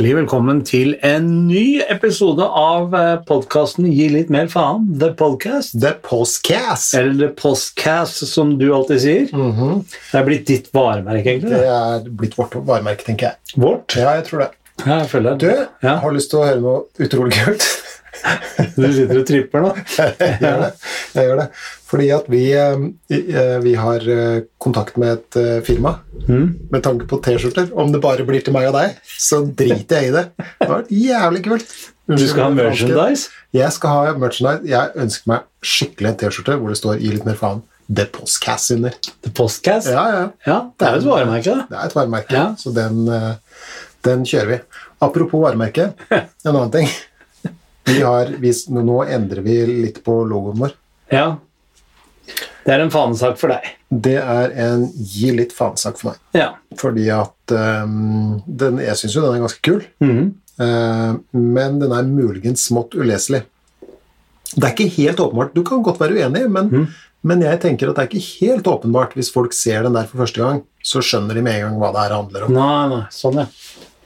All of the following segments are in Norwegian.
hjertelig velkommen til en ny episode av podkasten Gi litt mer faen, The Podcast. The Postcast. Eller The Postcast, som du alltid sier. Det er blitt ditt varemerke, egentlig. Det er blitt vårt varemerke, tenker jeg. Vårt. Ja, jeg tror det. Ja, jeg føler Du, det. Ja. har lyst til å høre noe utrolig kult? Du sitter og tripper nå. jeg gjør det. Jeg gjør det. Fordi at vi, eh, eh, vi har eh, kontakt med et firma Mm. med tanke på T-skjorter. Om det bare blir til meg og deg, så driter jeg i det. Det har vært jævlig kult. Men Du skal ha merchandise? Jeg skal ha merchandise. Jeg ønsker meg skikkelig en T-skjorte hvor det står 'Gi litt mer faen'. The Postcast under. The Postcast? Ja, ja. Ja, det er jo et varemerke, da. Det er et varemerke, Ja. så den, den kjører vi. Apropos varemerke, en annen ting. Vi har, vist, nå endrer vi litt på logoen vår. Ja. Det er en fanesak for deg. Det er en gi litt fanesak for meg. Ja. Fordi at um, den, Jeg syns jo den er ganske kul, Mhm. uh, men den er muligens smått uleselig. Det er ikke helt åpenbart. Du kan godt være uenig, men, men jeg tenker at det er ikke helt åpenbart. Hvis folk ser den der for første gang, så skjønner de med en gang hva det her handler om. Nei, nei. Sånn, ja.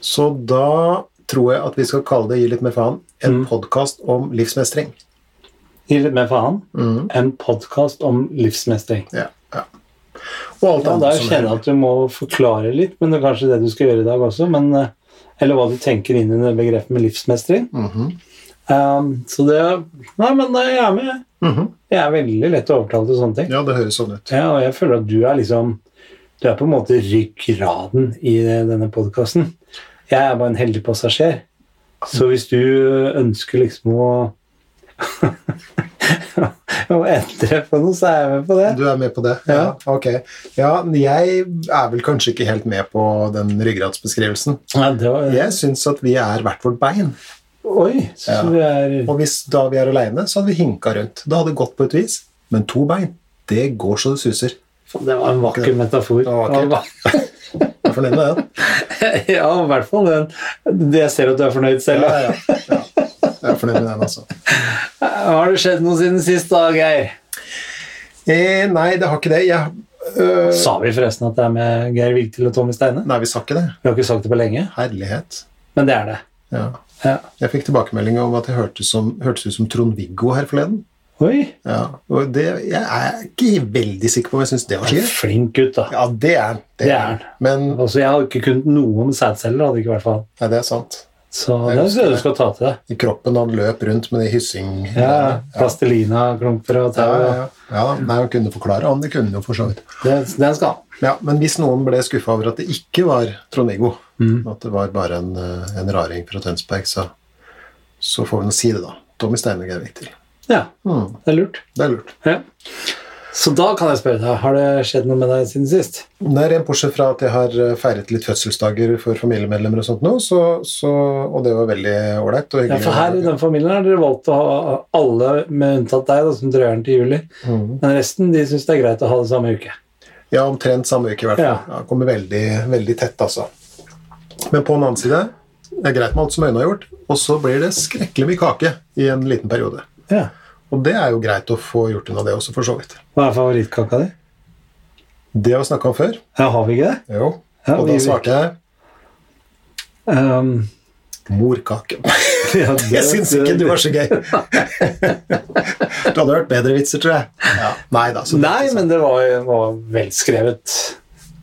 Så da tror jeg at vi skal kalle det Gi litt mer faen, en podkast om livsmestring. Gi litt mer faen. En podkast om livsmestring. Ja, ja. Og alt Ja, annet som kjenner jeg at du må forklare litt, men det er kanskje det du skal gjøre i dag også. Men, eh, eller hva du tenker inn i begrepet med livsmestring. Mhm. um, så det Nei, men jeg er med. Mhm. Jeg er veldig lett å overtale til sånne ting. Ja, det høres sånn ut. Ja, og jeg føler at du er liksom Du er på en måte ryggraden i denne podkasten. Jeg er bare en heldig passasjer. Så hvis du ønsker liksom å å endre på noe, så er jeg med på det. Du er med på det? Ja. Ok. Ja, jeg er vel kanskje ikke helt med på den ryggradsbeskrivelsen. Ja, det var, Jeg syns at vi er hvert vårt bein. Oi, så Ja. vi er Og hvis da vi er aleine, så hadde vi hinka rundt. Da hadde det gått på et vis. Men to bein, det går så det suser. Det var en vakker metafor. Det var vakkert. Er fornøyd med den? Ja, i hvert fall den. Det jeg ser at du er fornøyd selv. Ja, ja, ja. Jeg er fornøyd med den, altså. Har det skjedd noe siden sist, da, Geir? Eh, nei, det har ikke det. Jeg, øh, Sa vi forresten at det er med Geir Vigtil og Tommy Steine? nei, vi sa ikke det. Vi har ikke sagt det på lenge, Herlighet. men det er det. Ja. Ja. Jeg fikk tilbakemelding om at jeg hørtes, som, hørtes ut som Trond-Viggo her forleden. Oi, Ja, og det, Jeg er ikke veldig sikker på om jeg syns det var skitt. flink gutt, da. Ja, det er. Det er han. Men Altså, jeg hadde ikke kunnet noe om sædceller, hadde ikke vært fall. nei, det er sant. Så det er det du skal ta til deg. I kroppen han løp rundt med de hyssing... Ja, Plastelina-klumper og tau. ja, ja. ja ja Nei, han kunne forklare han, det kunne jo for så vidt. Det, den skal han. Ja, Men hvis noen ble skuffa over at det ikke var Trond-Viggo, Mm. at det var bare en, eh, en raring fra Tønsberg, så, så får vi nå si det, da. Tommy Steine er viktig. Ja, Mm, det er lurt. det er lurt. Ja. Så da kan jeg spørre deg, har det skjedd noe med deg siden sist? Nei, rent bortsett fra at jeg har eh, feiret litt fødselsdager for familiemedlemmer og sånt nå, så, så, og det var veldig ålreit Ja, for her i den familien har dere valgt å ha alle, med unntatt deg, da, som drøyer til juli. Mm. Men resten de syns det er greit å ha det samme uke. Ja, omtrent samme uke i hvert fall. Ja. Ja, kommer veldig, veldig tett, altså. Men på den annen side, det er greit med alt som øynene har gjort, og så blir det skrekkelig mye kake i en liten periode. Ja. Og det er jo greit å få gjort unna det også, for så vidt. Hva er favorittkaka di? Det har vi snakka om før. Ja, har vi ikke det? Jo. Ja, og da svarte jeg Um, morkake. ja, det- Jeg syns ikke du var så gøy. Du hadde hørt bedre vitser, tror jeg. Ja. Nei da. Nei, men det var, var velskrevet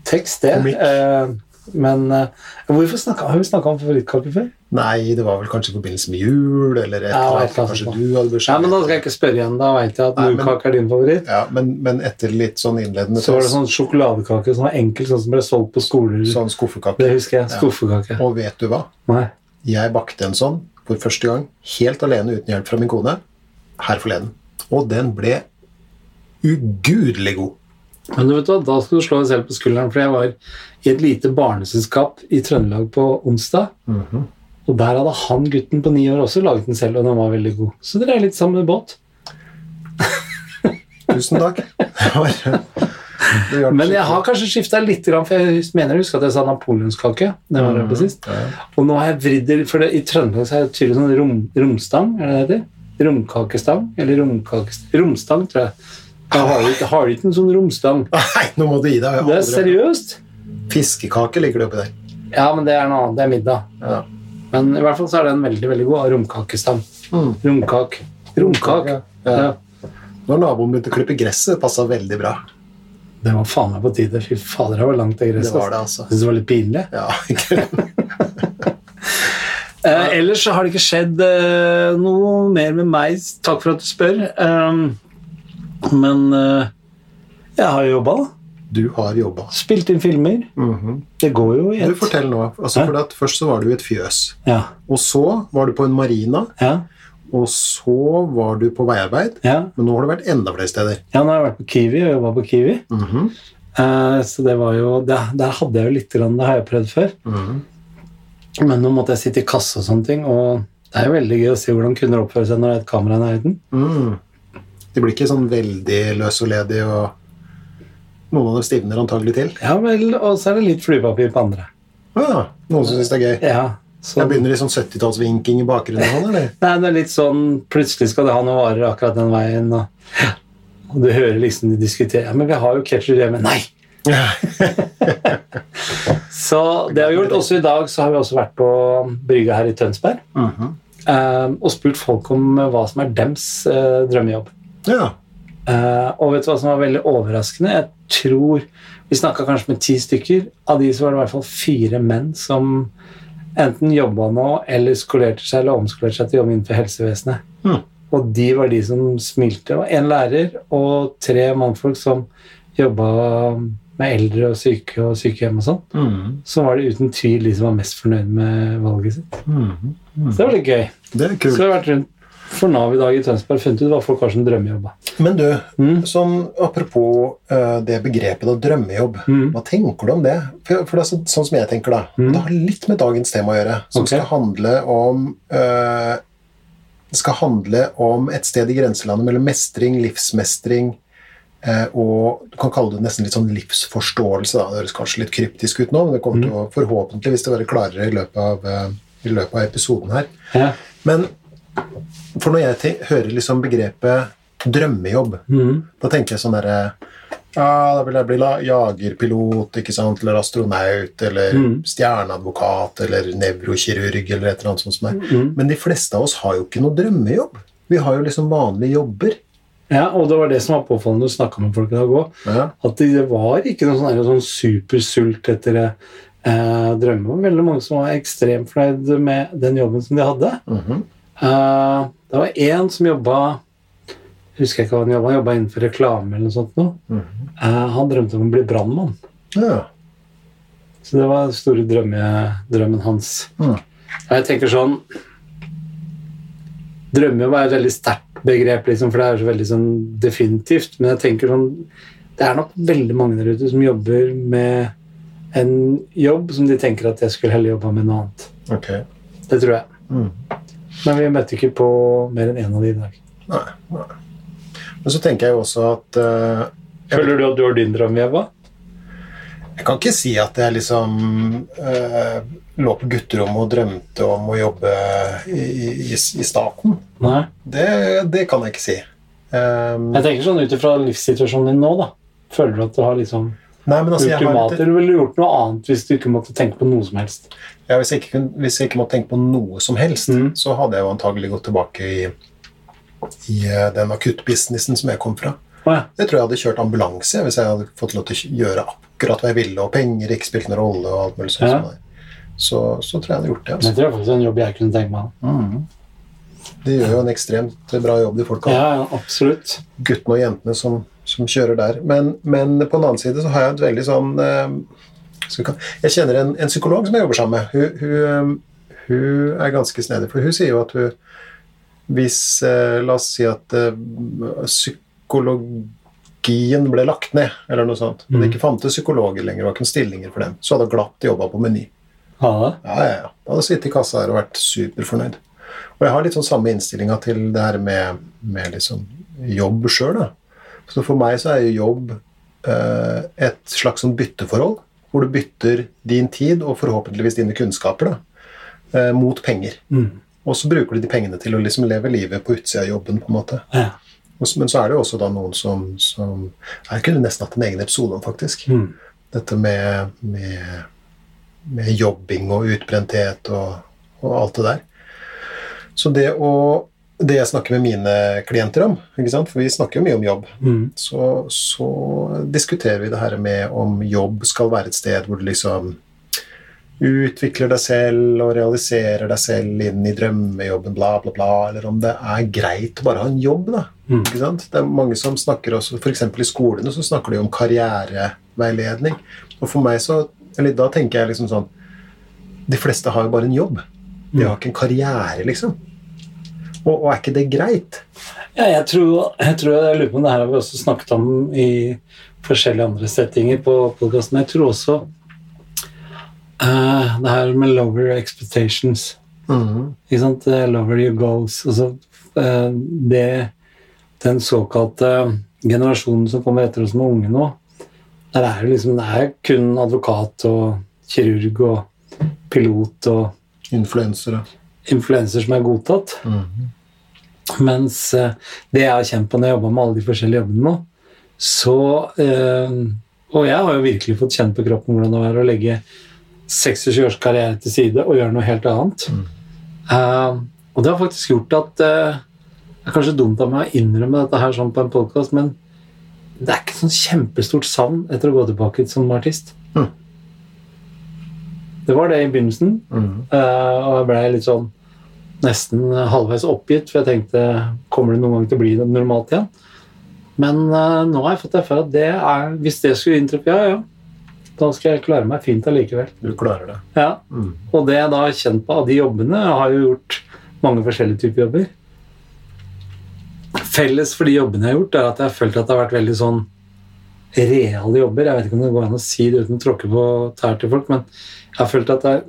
tekst, det. Komikk. Eh, men eh, hvorfor snakket, har vi snakka om favorittkake før? Nei, det var vel kanskje i forbindelse med jul, eller et Ja, eller annet. Kanskje du hadde bursdag. Ja, men Da skal jeg ikke spørre igjen. Da veit jeg at Nei, er din favoritt. Ja, men, men etter litt sånn innledende Så var det sånn sjokoladekake som var enkel, sånn som ble solgt på skoler. sånn skuffekake. Det husker jeg. Ja. Skuffekake. Og vet du hva? Nei. Jeg bakte en sånn for første gang, helt alene uten hjelp fra min kone, her forleden. Og den ble ugudelig god. Men du vet hva, da skal du slå deg selv på skulderen, for jeg var i et lite barneselskap i Trøndelag på onsdag. Og der hadde han gutten på ni år også laget den selv, og den var veldig god. Så dere er litt sammen med båt. Tusen takk. Men jeg har kanskje skifta litt, for jeg mener jeg husker at jeg sa napoleonskake. Det var det på sist. Og nå har jeg vridd det, for i Trøndelag så er det tydelig sånn rom, romstang, er det det heter? Romkakestang? Eller romkakestang? Romstang, tror jeg. Jeg har ikke, har ikke en sånn romstang. Nei, nå må du gi deg. Det er seriøst. Fiskekake ligger det oppi der. Ja, men det er noe annet. Det er middag. Ja. Men i hvert fall så er det en veldig veldig god. Romkakestang. Mm. Romkak. Romkak. Ja. Ja. Når naboen begynte å klippe gresset, passa veldig bra. Det var faen meg på tide. Fy fader, det var langt det Det var det, altså. Jeg synes det var litt pinlig. Ja, ikke Eh, ellers så har det ikke skjedd eh, noe mer med meg. Takk for at du spør. Um, men eh, jeg har jo jobba, da. Du har jobba. Spilt inn filmer. Mhm. Det går jo i Du, ett. fortell nå. Altså, for at først så var du i et fjøs. Ja. Og så var du på en marina. Ja. Og så var du på veiarbeid. Ja. Men nå har du vært enda flere steder. ja, nå har jeg vært på Kiwi og jobba på Kiwi. Mm -hmm. uh, så det var jo Der, der hadde jeg jo litt, grann, det har jeg prøvd før. Mhm. Men nå måtte jeg sitte i kasse og sånne ting, og det er jo veldig gøy å se hvordan kunder oppfører seg når det er et kamera i nærheten. Mm. De blir ikke sånn veldig løs og ledig, og noen av dem stivner antagelig til. Ja vel, og så er det litt flypapir på andre. Ja, noen som syns det er gøy. Ja, så Jeg begynner i sånn 70-tallsvinking i bakgrunnen. sånn, eller? Nei, det er litt sånn Plutselig skal det ha noen varer akkurat den veien, og, og du hører liksom de diskuterer Ja, men vi har jo ketchup hjemme. Nei! Så det har vi gjort. Også i dag så har vi også vært på brygga her i Tønsberg mm -hmm. og spurt folk om hva som er dems eh, drømmejobb. Ja. Uh, og vet du hva som var veldig overraskende? Jeg tror Vi snakka kanskje med ti stykker. Av de så var det i hvert fall fire menn som enten jobba nå eller skolerte seg eller omskolerte seg til å jobbe innenfor helsevesenet. Mm. Og de var de som smilte. Det var én lærer og tre mannfolk som jobba med eldre og syke og sykehjem og sånn. mm. Så var det uten tvil de som var mest fornøyd med valget sitt. Mm. Så det var litt gøy. Det er Så det har vært rundt for Nav i dag i Tønsberg funnet ut hva folk har som drømmejobb. Men du, Mm. sånn apropos uh, det begrepet da, drømmejobb. Mm. Hva tenker du om det? For, for det er så, sånn som jeg tenker da, Mm. det har litt med dagens tema å gjøre, som okay. skal handle om uh, skal handle om et sted i grenselandet mellom mestring, livsmestring eh, og du kan kalle det nesten litt sånn livsforståelse. Da. Det høres kanskje litt kryptisk ut nå, men det kommer til å forhåpentligvis til å være klarere i løpet av, eh, i løpet av episoden her. Ja. Men for når jeg hører liksom begrepet drømmejobb, Mm. da tenker jeg sånn derre ja, da vil jeg bli jagerpilot, ikke sant, eller astronaut, eller Mm. stjerneadvokat, eller nevrokirurg, eller et eller annet sånt som er. Mm. Men de fleste av oss har jo ikke noe drømmejobb. Vi har jo liksom vanlige jobber. Ja, og det var det som var påfallende når du snakka med folk i dag òg. Ja. At det var ikke noe sånn, sånn supersult etter. Eh, drømmer. Veldig mange som var ekstremt fornøyd med den jobben som de hadde. Mhm. Eh, det var én som jobba husker jeg ikke hva han jobba, han jobba innenfor reklame eller noe sånt. Noe. Mhm. uh, han drømte om å bli brannmann. ja. Så det var den store drømme, drømmen hans. Mm. Jeg tenker sånn Drømmejobb er et veldig sterkt begrep, liksom, for det er så veldig sånn definitivt. Men jeg tenker sånn Det er nok veldig mange der ute som jobber med en jobb som de tenker at jeg skulle heller jobba med noe annet. Okay. Det tror jeg. Mm. Men vi møtte ikke på mer enn én av de i dag. Nei, nei. Men så tenker jeg jo også at uh, Føler du at du har din drøm, Eva? Jeg kan ikke si at jeg liksom uh, lå på gutterommet og drømte om å jobbe i, i, i staten. Nei. Det, det kan jeg ikke si. Um, Jeg tenker sånn ut ifra livssituasjonen din nå, da. Føler du at du har liksom nei, men altså, har, ultimater, eller ville du gjort noe annet hvis du ikke måtte tenke på noe som helst? Ja, hvis, jeg ikke, kun- hvis jeg ikke måtte tenke på noe som helst, Mm. så hadde jeg jo antagelig gått tilbake i, i eh, den akuttbusinessen som jeg kom fra. Oh, ja. Jeg tror jeg hadde kjørt ambulanse hvis jeg hadde fått lov til å gjøre akkurat hva jeg ville, og penger ikke spilte noen rolle. og alt mulig sånt. Ja. Så, så tror jeg jeg hadde gjort det. Altså. jeg tror faktisk det er en jobb jeg kunne tenke meg. De gjør jo en ekstremt bra jobb, de folka. Ja, ja, absolutt. guttene og jentene som, som kjører der. Men, men på den annen side så har jeg et veldig sånn eh, Jeg kjenner en, en psykolog som jeg jobber sammen med. Hun, hun, eh, hun er ganske snedig, for hun sier jo at hun Hvis eh, La oss si at eh, psykologien ble lagt ned, eller noe sånt, og det ikke fantes psykologer lenger, var ikke noen stillinger for dem, så hadde hun glatt jobba på Meny. Det. Ja, ja, ja. Da hadde sittet i kassa her og vært superfornøyd. Og jeg har litt sånn samme innstillinga til det her med, med liksom jobb sjøl. Så for meg så er jo jobb eh, et slags sånn bytteforhold, hvor du bytter din tid og forhåpentligvis dine kunnskaper da, eh, mot penger. Mm. Og så bruker du de pengene til å liksom leve livet på utsida av jobben. på en måte. Ja. Men så er det jo også da noen som, som Jeg kunne nesten hatt en egen episode om, faktisk Mm. dette med, med, med jobbing og utbrenthet og, og alt det der. Så det å det jeg snakker med mine klienter om, for vi snakker jo mye om jobb, Mm. så, så diskuterer vi det her med om jobb skal være et sted hvor du liksom utvikler deg selv og realiserer deg selv inn i drømmejobben, bla, bla, bla, eller om det er greit å bare ha en jobb, da. Mm. Det er mange som snakker også, f.eks. i skolene så snakker de om karriereveiledning. Og for meg så Eller da tenker jeg liksom sånn De fleste har jo bare en jobb. De har ikke en karriere, liksom. Og, og er ikke det greit? Ja, jeg tror, jeg tror jeg lurer på om det her har vi også snakket om i forskjellige andre settinger på podkasten. Jeg tror også uh, det her med lower expectations. mm. Ikke sant? Eh, Lower your goals. Altså, uh, det, den såkalte generasjonen som kommer etter oss er unge nå, der er det liksom det er kun advokat og kirurg og pilot og Influensere. Influenser som er godtatt. Mhm. Mens eh, det jeg har kjent på når jeg jobba med alle de forskjellige jobbene nå, så øh, Og jeg har jo virkelig fått kjent på kroppen hvordan det er å legge 26 års karriere til side og gjøre noe helt annet. Eh, og det har faktisk gjort at eh, Det er kanskje dumt av meg å innrømme dette her sånn på en podkast, men det er ikke sånn kjempestort savn etter å gå tilbake som artist. Mhm. Det var det i begynnelsen, Mm. Uh, og jeg blei litt sånn nesten halvveis oppgitt, for jeg tenkte kommer det noen gang til å bli normalt igjen? Men uh, nå har jeg fått erfare at det er, hvis det skulle inntreffe, ja, ja, da skal jeg klare meg fint allikevel. Du klarer det. Ja. Mm. Og det jeg da har kjent på av de jobbene, jeg har jo gjort mange forskjellige typer jobber. Felles for de jobbene jeg har gjort, er at jeg har følt at det har vært veldig sånn reale jobber. Jeg vet ikke om det går an å si det uten å tråkke på tær til folk, men jeg har følt at det har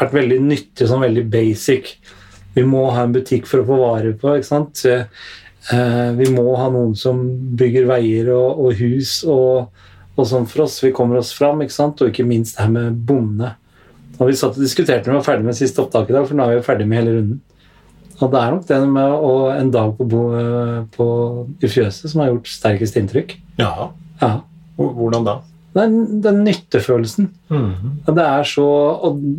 vært veldig nyttig, sånn veldig basic. Vi må ha en butikk for å få varer på, ikke sant? Eh, vi må ha noen som bygger veier og, og hus og, og sånn for oss. Vi kommer oss fram, ikke sant? Og ikke minst det her med bonde. Og vi satt og diskuterte når vi var ferdig med siste opptak i dag, for nå er vi jo ferdig med hele runden. Og det er nok det med å, en dag på, bo, på, i fjøset som har gjort sterkest inntrykk. Ja. Ja. Hvordan da? Den, den nyttefølelsen. Mm -hmm. Det er så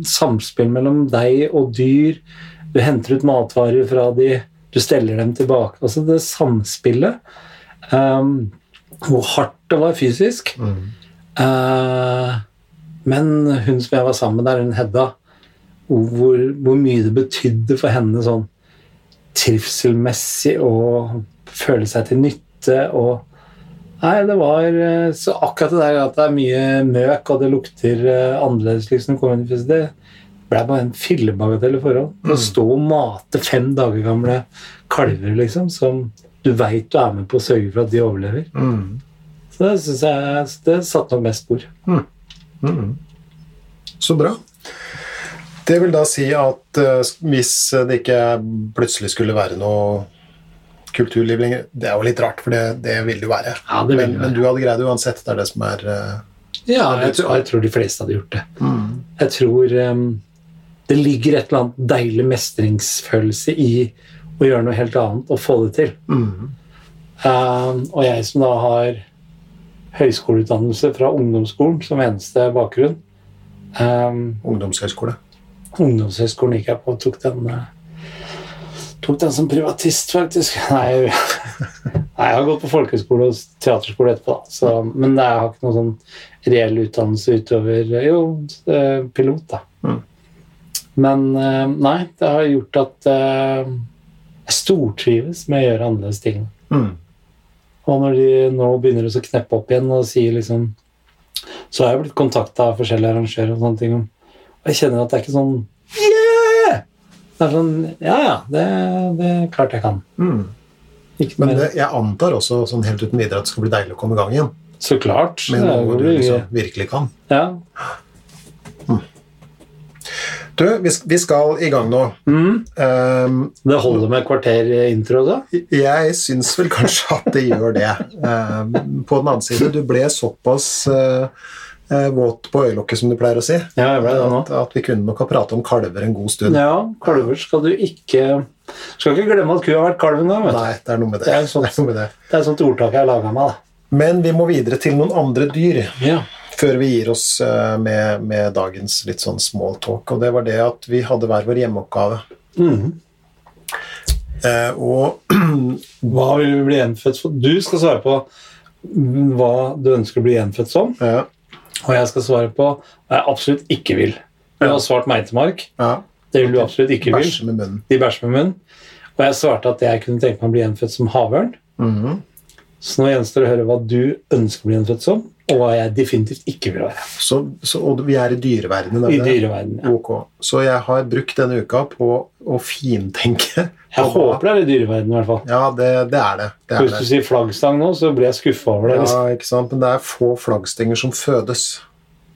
samspill mellom deg og dyr. Du henter ut matvarer fra de, du steller dem tilbake. Altså det samspillet. Um, hvor hardt det var fysisk. Mm. Uh, men hun som jeg var sammen med der, hun Hedda, hvor, hvor mye det betydde for henne sånn trivselmessig å føle seg til nytte og Nei, det var eh, så akkurat det der at det er mye møk og det lukter eh, annerledes, liksom, det ble bare en fillebagatell i forhold. Å stå og mate fem dager gamle kalver, liksom, som du veit du er med på å sørge for at de overlever. Mm. Så det syns jeg det satte nok mest spor. Mhm. Så bra. Det vil da si at eh, hvis det ikke plutselig skulle være noe kulturliv lenger Det er jo litt rart, for det, det vil det jo være. Ja, det vil men, være. men du hadde greid det uansett. Det er det som er eh, Ja, jeg tror, jeg tror de fleste hadde gjort det. mm. Jeg tror um, det ligger et eller annet deilig mestringsfølelse i å gjøre noe helt annet og få det til. Mm. Um, og jeg som da har høyskoleutdannelse fra ungdomsskolen som eneste bakgrunn um, Ungdomshøyskole. Ungdomshøyskolen gikk jeg på og tok den eh, Tok den som privatist, faktisk. Nei, nei jeg har gått på folkehøyskole og teaterskole etterpå. Så, men jeg har ikke noen sånn reell utdannelse utover Jo, eh, pilot, da. Mm. Men eh, nei, det har gjort at eh, jeg stortrives med å gjøre annerledes ting. Mm. Og når de nå begynner å kneppe opp igjen og sier liksom Så har jeg blitt kontakta av forskjellige arrangører og sånne ting. Og jeg kjenner at det er ikke sånn! Det er sånn Ja, ja, det, det er klart jeg kan. Mm. Men det, jeg antar også sånn helt uten videre at det skal bli deilig å komme i gang igjen. Så klart. Med noe hvor du liksom virkelig kan. Ja. Du, vi, skal i gang nå. Mm. Um, Det holder med kvarter intro, da? Jeg syns vel kanskje at det gjør det. Um, på den annen side, du ble såpass uh, våt på øyelokket, som du pleier å si, Ja, jeg ble det nå. at, at vi kunne nok ha pratet om kalver en god stund. Ja, kalver skal du ikke Skal ikke glemme at ku har vært kalv en gang. vet du. Nei, det er noe med det. Det er sånt, Det er med det. Det er et sånt ordtak jeg har laga meg. da. Men vi må videre til noen andre dyr. Ja. før vi gir oss eh, med, med dagens litt sånn small talk, og det var det at vi hadde hver vår hjemmeoppgave. Mm. Eh, og Hva vil vi bli gjenfødt for? Du skal svare på hva du ønsker å bli gjenfødt som, ja, og jeg skal svare på hva jeg absolutt ikke vil. Du har svart meitemark. ja, Det vil du absolutt ikke vil. bæsje med munnen. De bæsjer med munnen. Og jeg svarte at jeg kunne tenke meg å bli gjenfødt som havørn. Mhm. Så nå gjenstår det å høre hva du ønsker å bli gjenfødt som, og hva jeg definitivt ikke vil være. Så, så, og vi er i dyreverdenen. er I dyreverdenen. Ja. Ok. Så jeg har brukt denne uka på å fintenke. Jeg håper det er i dyreverdenen, i hvert fall. Ja, det, det er det. det, er Hvis du det. sier flaggstang nå, så blir jeg skuffa over det. Ja, liksom. ikke sant? Men det er få flaggstenger som fødes.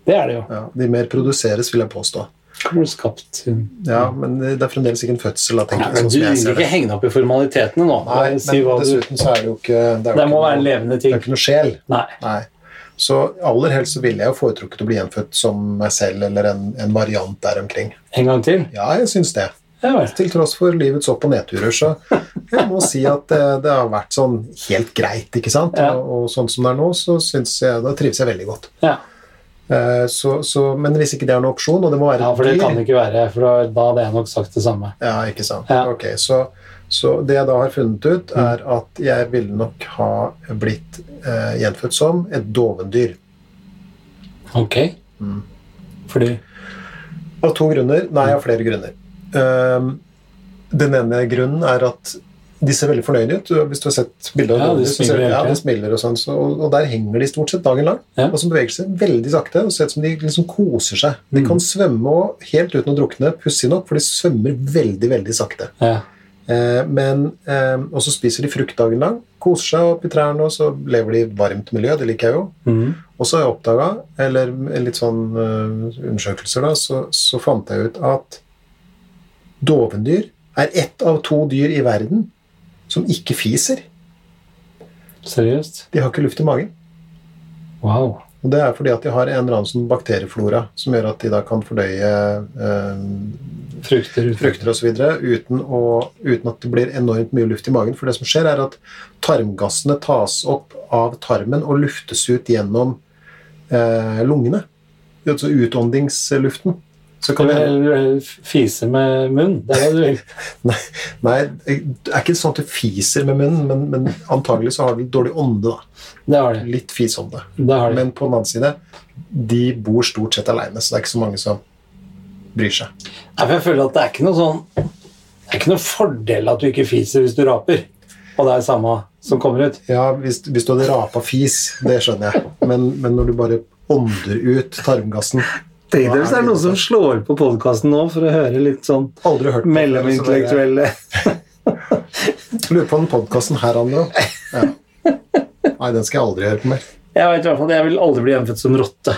Det er det jo. Ja, de mer produseres, vil jeg påstå. Du skapt Ja, Men det er fremdeles ikke en fødsel. Da, tenker men sånn Du vil ikke henge deg opp i formalitetene nå. Nei, si men du... dessuten så er det jo ikke Det, er jo Det må ikke være en levende ting. det er ikke noe sjel. Nei. Nei. Så aller helst så ville jeg jo foretrukket å bli gjenfødt som meg selv eller en, en variant der omkring. En gang til? Ja, jeg syns det. Ja. Til tross for livets opp- og nedturer, så jeg må si at det, det har vært sånn helt greit, ikke sant? Ja. Og, og sånn som det er nå, så syns jeg Da trives jeg veldig godt. Ja. Eh, så, så, men hvis ikke det er noen opsjon, og det må være ja, for det kan det ikke være. For da- da hadde jeg nok sagt det samme. Ja, ikke sant. Ja. Ok, så, så det jeg da har funnet ut, er at jeg ville nok ha blitt eh, gjenfødt som et dovendyr. Ok. Mm. Fordi Av to grunner. Nei, av flere grunner. Um, den ene grunnen er at de ser veldig fornøyde ut. Hvis du har sett bilder av Ja, de ser ja, de smiler og sånn, så, og, og der henger de stort sett dagen lang. Ja. Og som beveger seg veldig sakte og ser ut som de liksom koser seg. De Mm. kan svømme og helt uten å drukne, pussig nok, for de svømmer veldig, veldig sakte. ja. Eh, men, eh, og så spiser de frukt dagen lang, koser seg opp i trærne, og så lever de i et varmt miljø. Det liker jeg jo. Mm. Og så har jeg oppdaga, eller litt sånn eh, undersøkelser, da, så, så fant jeg ut at dovendyr er ett av to dyr i verden som ikke fiser. Seriøst? De har ikke luft i magen. Wow. Og det er fordi at de har en eller annen sånn bakterieflora som gjør at de da kan fordøye eh, Frukter frukter osv. Uten, å- uten at det blir enormt mye luft i magen. For det som skjer, er at tarmgassene tas opp av tarmen og luftes ut gjennom eh, lungene. Altså utåndingsluften. Så kan du fise med munn. Det er det du vil. nei, nei, det er ikke sånn at du fiser med munnen, men, men antagelig så har du dårlig ånde. da. Det har de. Litt fisånde. Det har de. Men på den annen side, de bor stort sett aleine, så det er ikke så mange som bryr seg. Nei, for jeg føler at det er ikke noe sånn Det er ikke noe fordel at du ikke fiser hvis du raper. Og det er samme som kommer ut. Ja, hvis, hvis du hadde rapa fis, det skjønner jeg. Men, men når du bare ånder ut tarmgassen Tenk deg hvis det er noen som slår på podkasten nå for å høre litt sånn mellomintellektuelle Lurer på den podkasten her, Andro. Ja. Nei, den skal jeg aldri høre på mer. Jeg vet i hvert fall jeg vil aldri bli gjenfødt som rotte.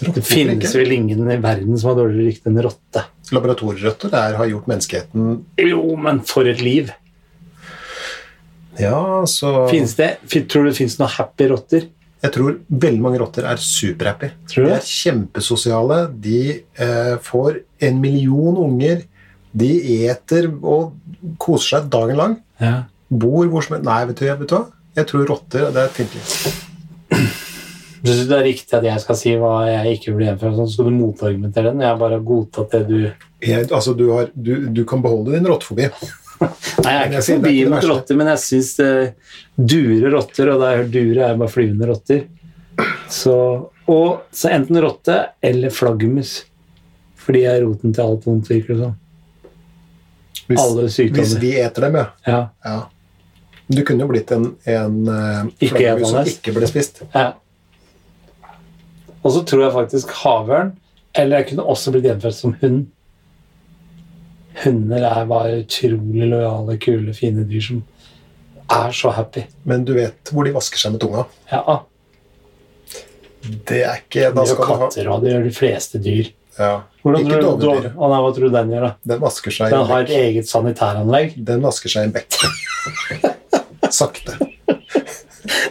Det finnes vel ingen i verden som har dårligere rykte enn rotte. Laboratorierøtter der har gjort menneskeheten Jo, men for et liv! Ja, så Finnes det, tror du det fins noen happy rotter? Jeg tror veldig mange rotter er superhappy. Du De er kjempesosiale. De eh, får en million unger. De eter og koser seg dagen lang. Ja. Bor hvor som helst Nei, vet du, vet du hva? Jeg tror rotter det er fint liv. Syns du det er riktig at jeg skal si hva jeg ikke vil gjenføre? Sånn, skal du motargumentere den? Jeg har bare godtatt det du Jeg, altså, du, har, du, du kan beholde din rottefobi. Nei, jeg er ikke det forbi mot rotter, men jeg syns dure rotter, og da er dure er bare flyvende rotter så, Og så enten rotte eller flaggermus. For de er roten til alt vondt, virker det som. Hvis, Alle hvis vi eter dem, ja. Ja. ja. Du kunne jo blitt en, en eh, flaggermus som ikke ble spist. ja. Og så tror jeg faktisk havørn, eller jeg kunne også blitt gjenfødt som hund. Hunder er bare utrolig lojale, kule, fine dyr som er så happy. Men du vet hvor de vasker seg med tunga. Ja, Det er ikke Da skal du ha katter, og det gjør de fleste dyr. ja. Hvordan Ikke tror du, dovendyr. Å, nei, hva tror du den gjør, da? Den vasker seg i Den har et eget sanitæranlegg. Den vasker seg i en bekk. Sakte.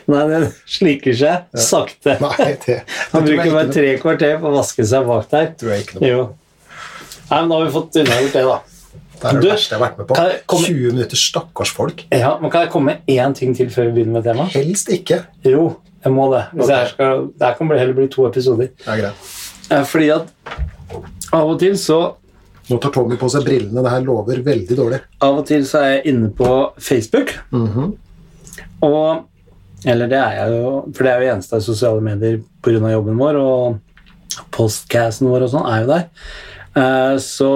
Nei, den sliker seg sakte. Nei, det, det Han bruker bare tre kvarter på å vaske seg bak der. tror jeg ikke noe. Jo. Nei, men da har vi fått unnagjort det, da. Det er det Du, verste jeg har vært med på. komme- 20 minutter, stakkars folk. Ja, men Kan jeg komme med én ting til før vi begynner med temaet? Helst ikke. Jo. Jeg må det. Hvis okay. skal, det her kan heller bli to episoder. Det er greit. Eh, Fordi at av og til så Nå tar Tommy på seg brillene. Det her lover veldig dårlig. Av og til så er jeg inne på Facebook. Og Eller det er jeg jo, for det er jo eneste av sosiale medier pga. jobben vår, og postcasten vår og sånn er jo der. Eh, så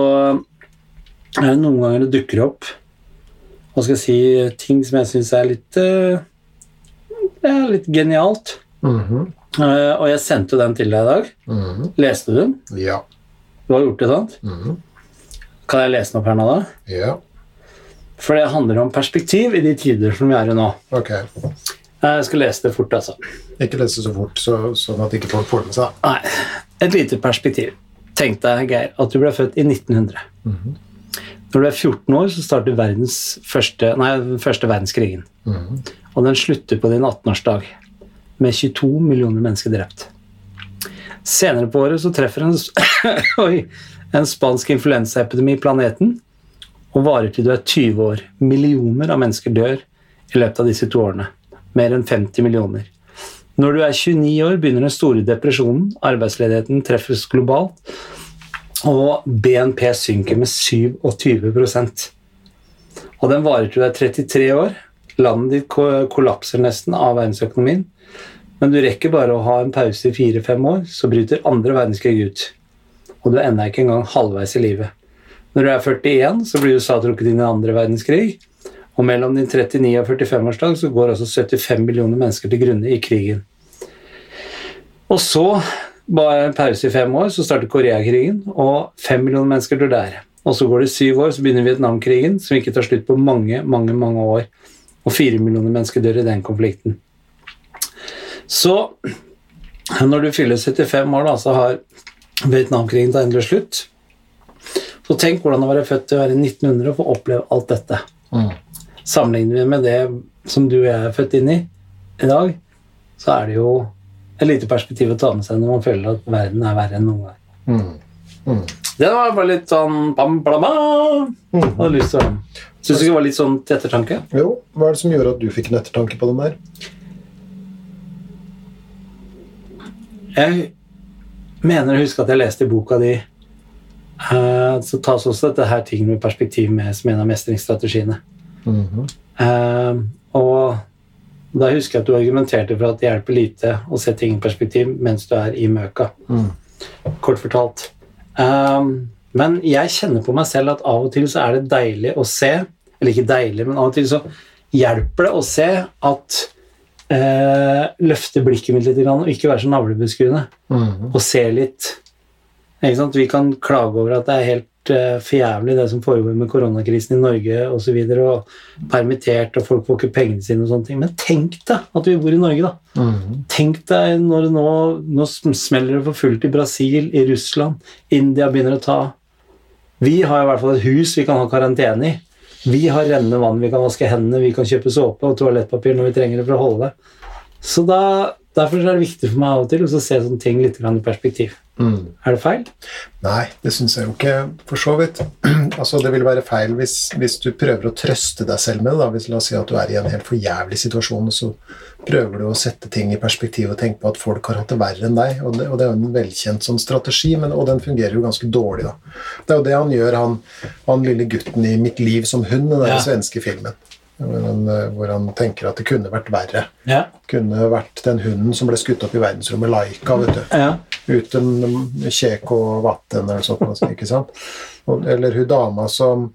er det noen ganger det dukker opp hva skal jeg si, ting som jeg syns er litt eh, ja, litt genialt. Mm -hmm. og jeg sendte den til deg i dag. Mhm. Leste du den? Ja. Du har gjort det, sant? Mhm. Kan jeg lese den opp her nå, da? Ja. For det handler om perspektiv i de tider som vi er i nå. Ok. Jeg skal lese det fort, altså. Ikke lese så fort, så, sånn at ikke folk får det med seg. Nei, et lite perspektiv. Tenk deg, Geir, at du ble født i 1900. Når du er 14 år, så starter verdens første, nei, den første verdenskrigen. Og den slutter på din 18-årsdag, med 22 millioner mennesker drept. Senere på året så treffer en, oi, en spansk influensaepidemi planeten, og varer til du er 20 år. Millioner av mennesker dør i løpet av disse to årene. Mer enn 50 millioner. Når du er 29 år, begynner den store depresjonen. Arbeidsledigheten treffes globalt, og BNP synker med 27% Og den varer til du er 33 år. Landet ditt kollapser nesten av verdensøkonomien. Men du rekker bare å ha en pause i fire-fem år, så bryter andre verdenskrig ut. Og du er ennå ikke engang halvveis i livet. Når du er 41, så blir USA trukket inn i andre verdenskrig. Og mellom din 39 og 45-årsdag så går altså 75 millioner mennesker til grunne i krigen. Og så, bare en pause i fem år, så starter Koreakrigen, og fem millioner mennesker dør der. Og så går det syv år, så begynner Vietnamkrigen, som ikke tar slutt på mange, mange, mange år. Og fire millioner mennesker dør i den konflikten. Så når du fyller 75 år, da, så har Vietnamkrigen tatt endelig slutt. Så tenk hvordan det var født til å være 1900 og få oppleve alt dette. Sammenligner vi med det som du og jeg er født inn i i dag, så er det jo et lite perspektiv å ta med seg når man føler at verden er verre enn noen gang. Det var bare litt sånn bam, blam, mm. Hadde lyst til å Syns du ikke det var litt sånn til ettertanke? Jo, hva er det som gjør at du fikk en ettertanke på den der? Jeg mener å huske at jeg leste i boka di eh, Så tas også dette her tingene med perspektiv med som en av mestringsstrategiene. Eh, og da husker jeg at du argumenterte for at det hjelper lite å se ting i perspektiv mens du er i møka. Kort fortalt. Um, men jeg kjenner på meg selv at av og til så er det deilig å se Eller ikke deilig, men av og til så hjelper det å se at uh, løfte blikket mitt litt og ikke være så navlebeskuende. Og se litt. Vi kan klage over at det er helt for jævlig det som foregår med koronakrisen i Norge osv. Og, så videre, og permittert, og folk får ikke pengene sine og sånne ting. Men tenk deg at vi bor i Norge, da. Tenk deg når det nå, nå smeller det for fullt i Brasil, i Russland, India begynner å ta Vi har i hvert fall et hus vi kan ha karantene i. Vi har rennende vann, vi kan vaske hendene, vi kan kjøpe såpe og toalettpapir når vi trenger det for å holde det. Så da, Derfor er det viktig for meg av og til å se sånne ting litt i perspektiv. Er det feil? Nei, det syns jeg jo ikke, for så vidt. altså, Det vil være feil hvis, hvis du prøver å trøste deg selv med det. da. Hvis, la oss si at du er i en helt forjævlig situasjon, og så prøver du å sette ting i perspektiv og tenke på at folk har hatt det verre enn deg. Og det, og det er jo en velkjent sånn strategi, men, og den fungerer jo ganske dårlig. da. Det er jo det han gjør, han, han lille gutten i 'Mitt liv som hund', den der Ja. svenske filmen. Hvor han, eh, hvor han tenker at det kunne vært verre. Ja. Kunne vært den hunden som ble skutt opp i verdensrommet, Laika. vet du ja. uten kjek og vatten eller sånt. Ikke sant? Eller hun dama som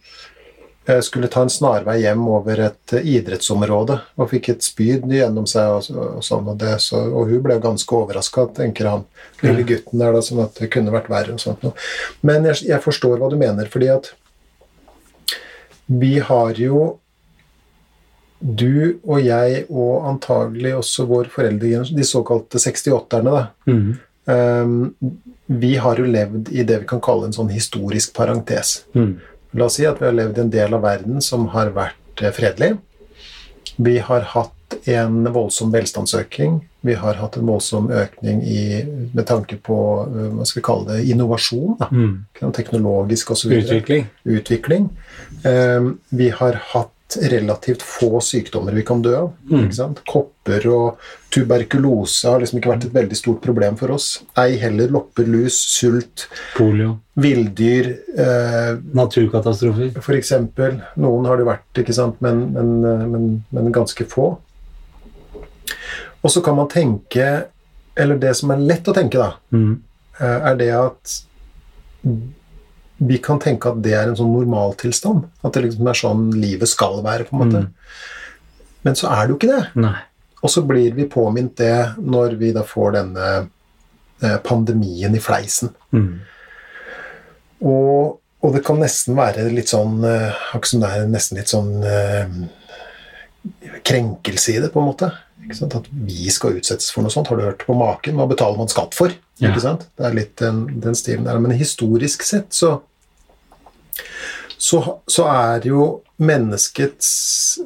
eh, skulle ta en snarvei hjem over et eh, idrettsområde og fikk et spyd gjennom seg, og, og sånn, og, det, så, og hun ble ganske overraska, tenker han, lille gutten der, da, sånn at det kunne vært verre. og sånt. Men jeg, jeg forstår hva du mener, fordi at vi har jo du og jeg, og antagelig også vår foreldregenerasjon, de såkalte 68-erne, da, mm. Um, vi har jo levd i det vi kan kalle en sånn historisk parentes. Mm. La oss si at vi har levd i en del av verden som har vært eh, fredelig. Vi har hatt en voldsom velstandsøking. Vi har hatt en voldsom økning i, med tanke på eh, hva skal vi kalle det, innovasjon. Da. Mm. Teknologisk osv. Utvikling. Utvikling. Um, vi har hatt relativt få sykdommer vi kan dø av. Mm. Kopper og tuberkulose har liksom ikke vært et veldig stort problem for oss. Ei heller lopper, lus, sult, Polio. villdyr eh, Naturkatastrofer. for eksempel. Noen har det vært, ikke sant, men, men, eh, men, men ganske få. Og så kan man tenke Eller det som er lett å tenke, da, Mm. eh, er det at vi kan tenke at det er en sånn normaltilstand. At det liksom er sånn livet skal være, på en måte. Mm. Men så er det jo ikke det. Nei. Og så blir vi påminnet det når vi da får denne eh, pandemien i fleisen. Mm. Og, og det kan nesten være litt sånn Akkurat som det er nesten litt sånn eh, krenkelse i det, på en måte. Ikke sant? At vi skal utsettes for noe sånt. Har du hørt på maken? Hva betaler man skatt for? Ja. Ikke sant? Det er litt den, den stilen der. Men historisk sett så, så så er jo menneskets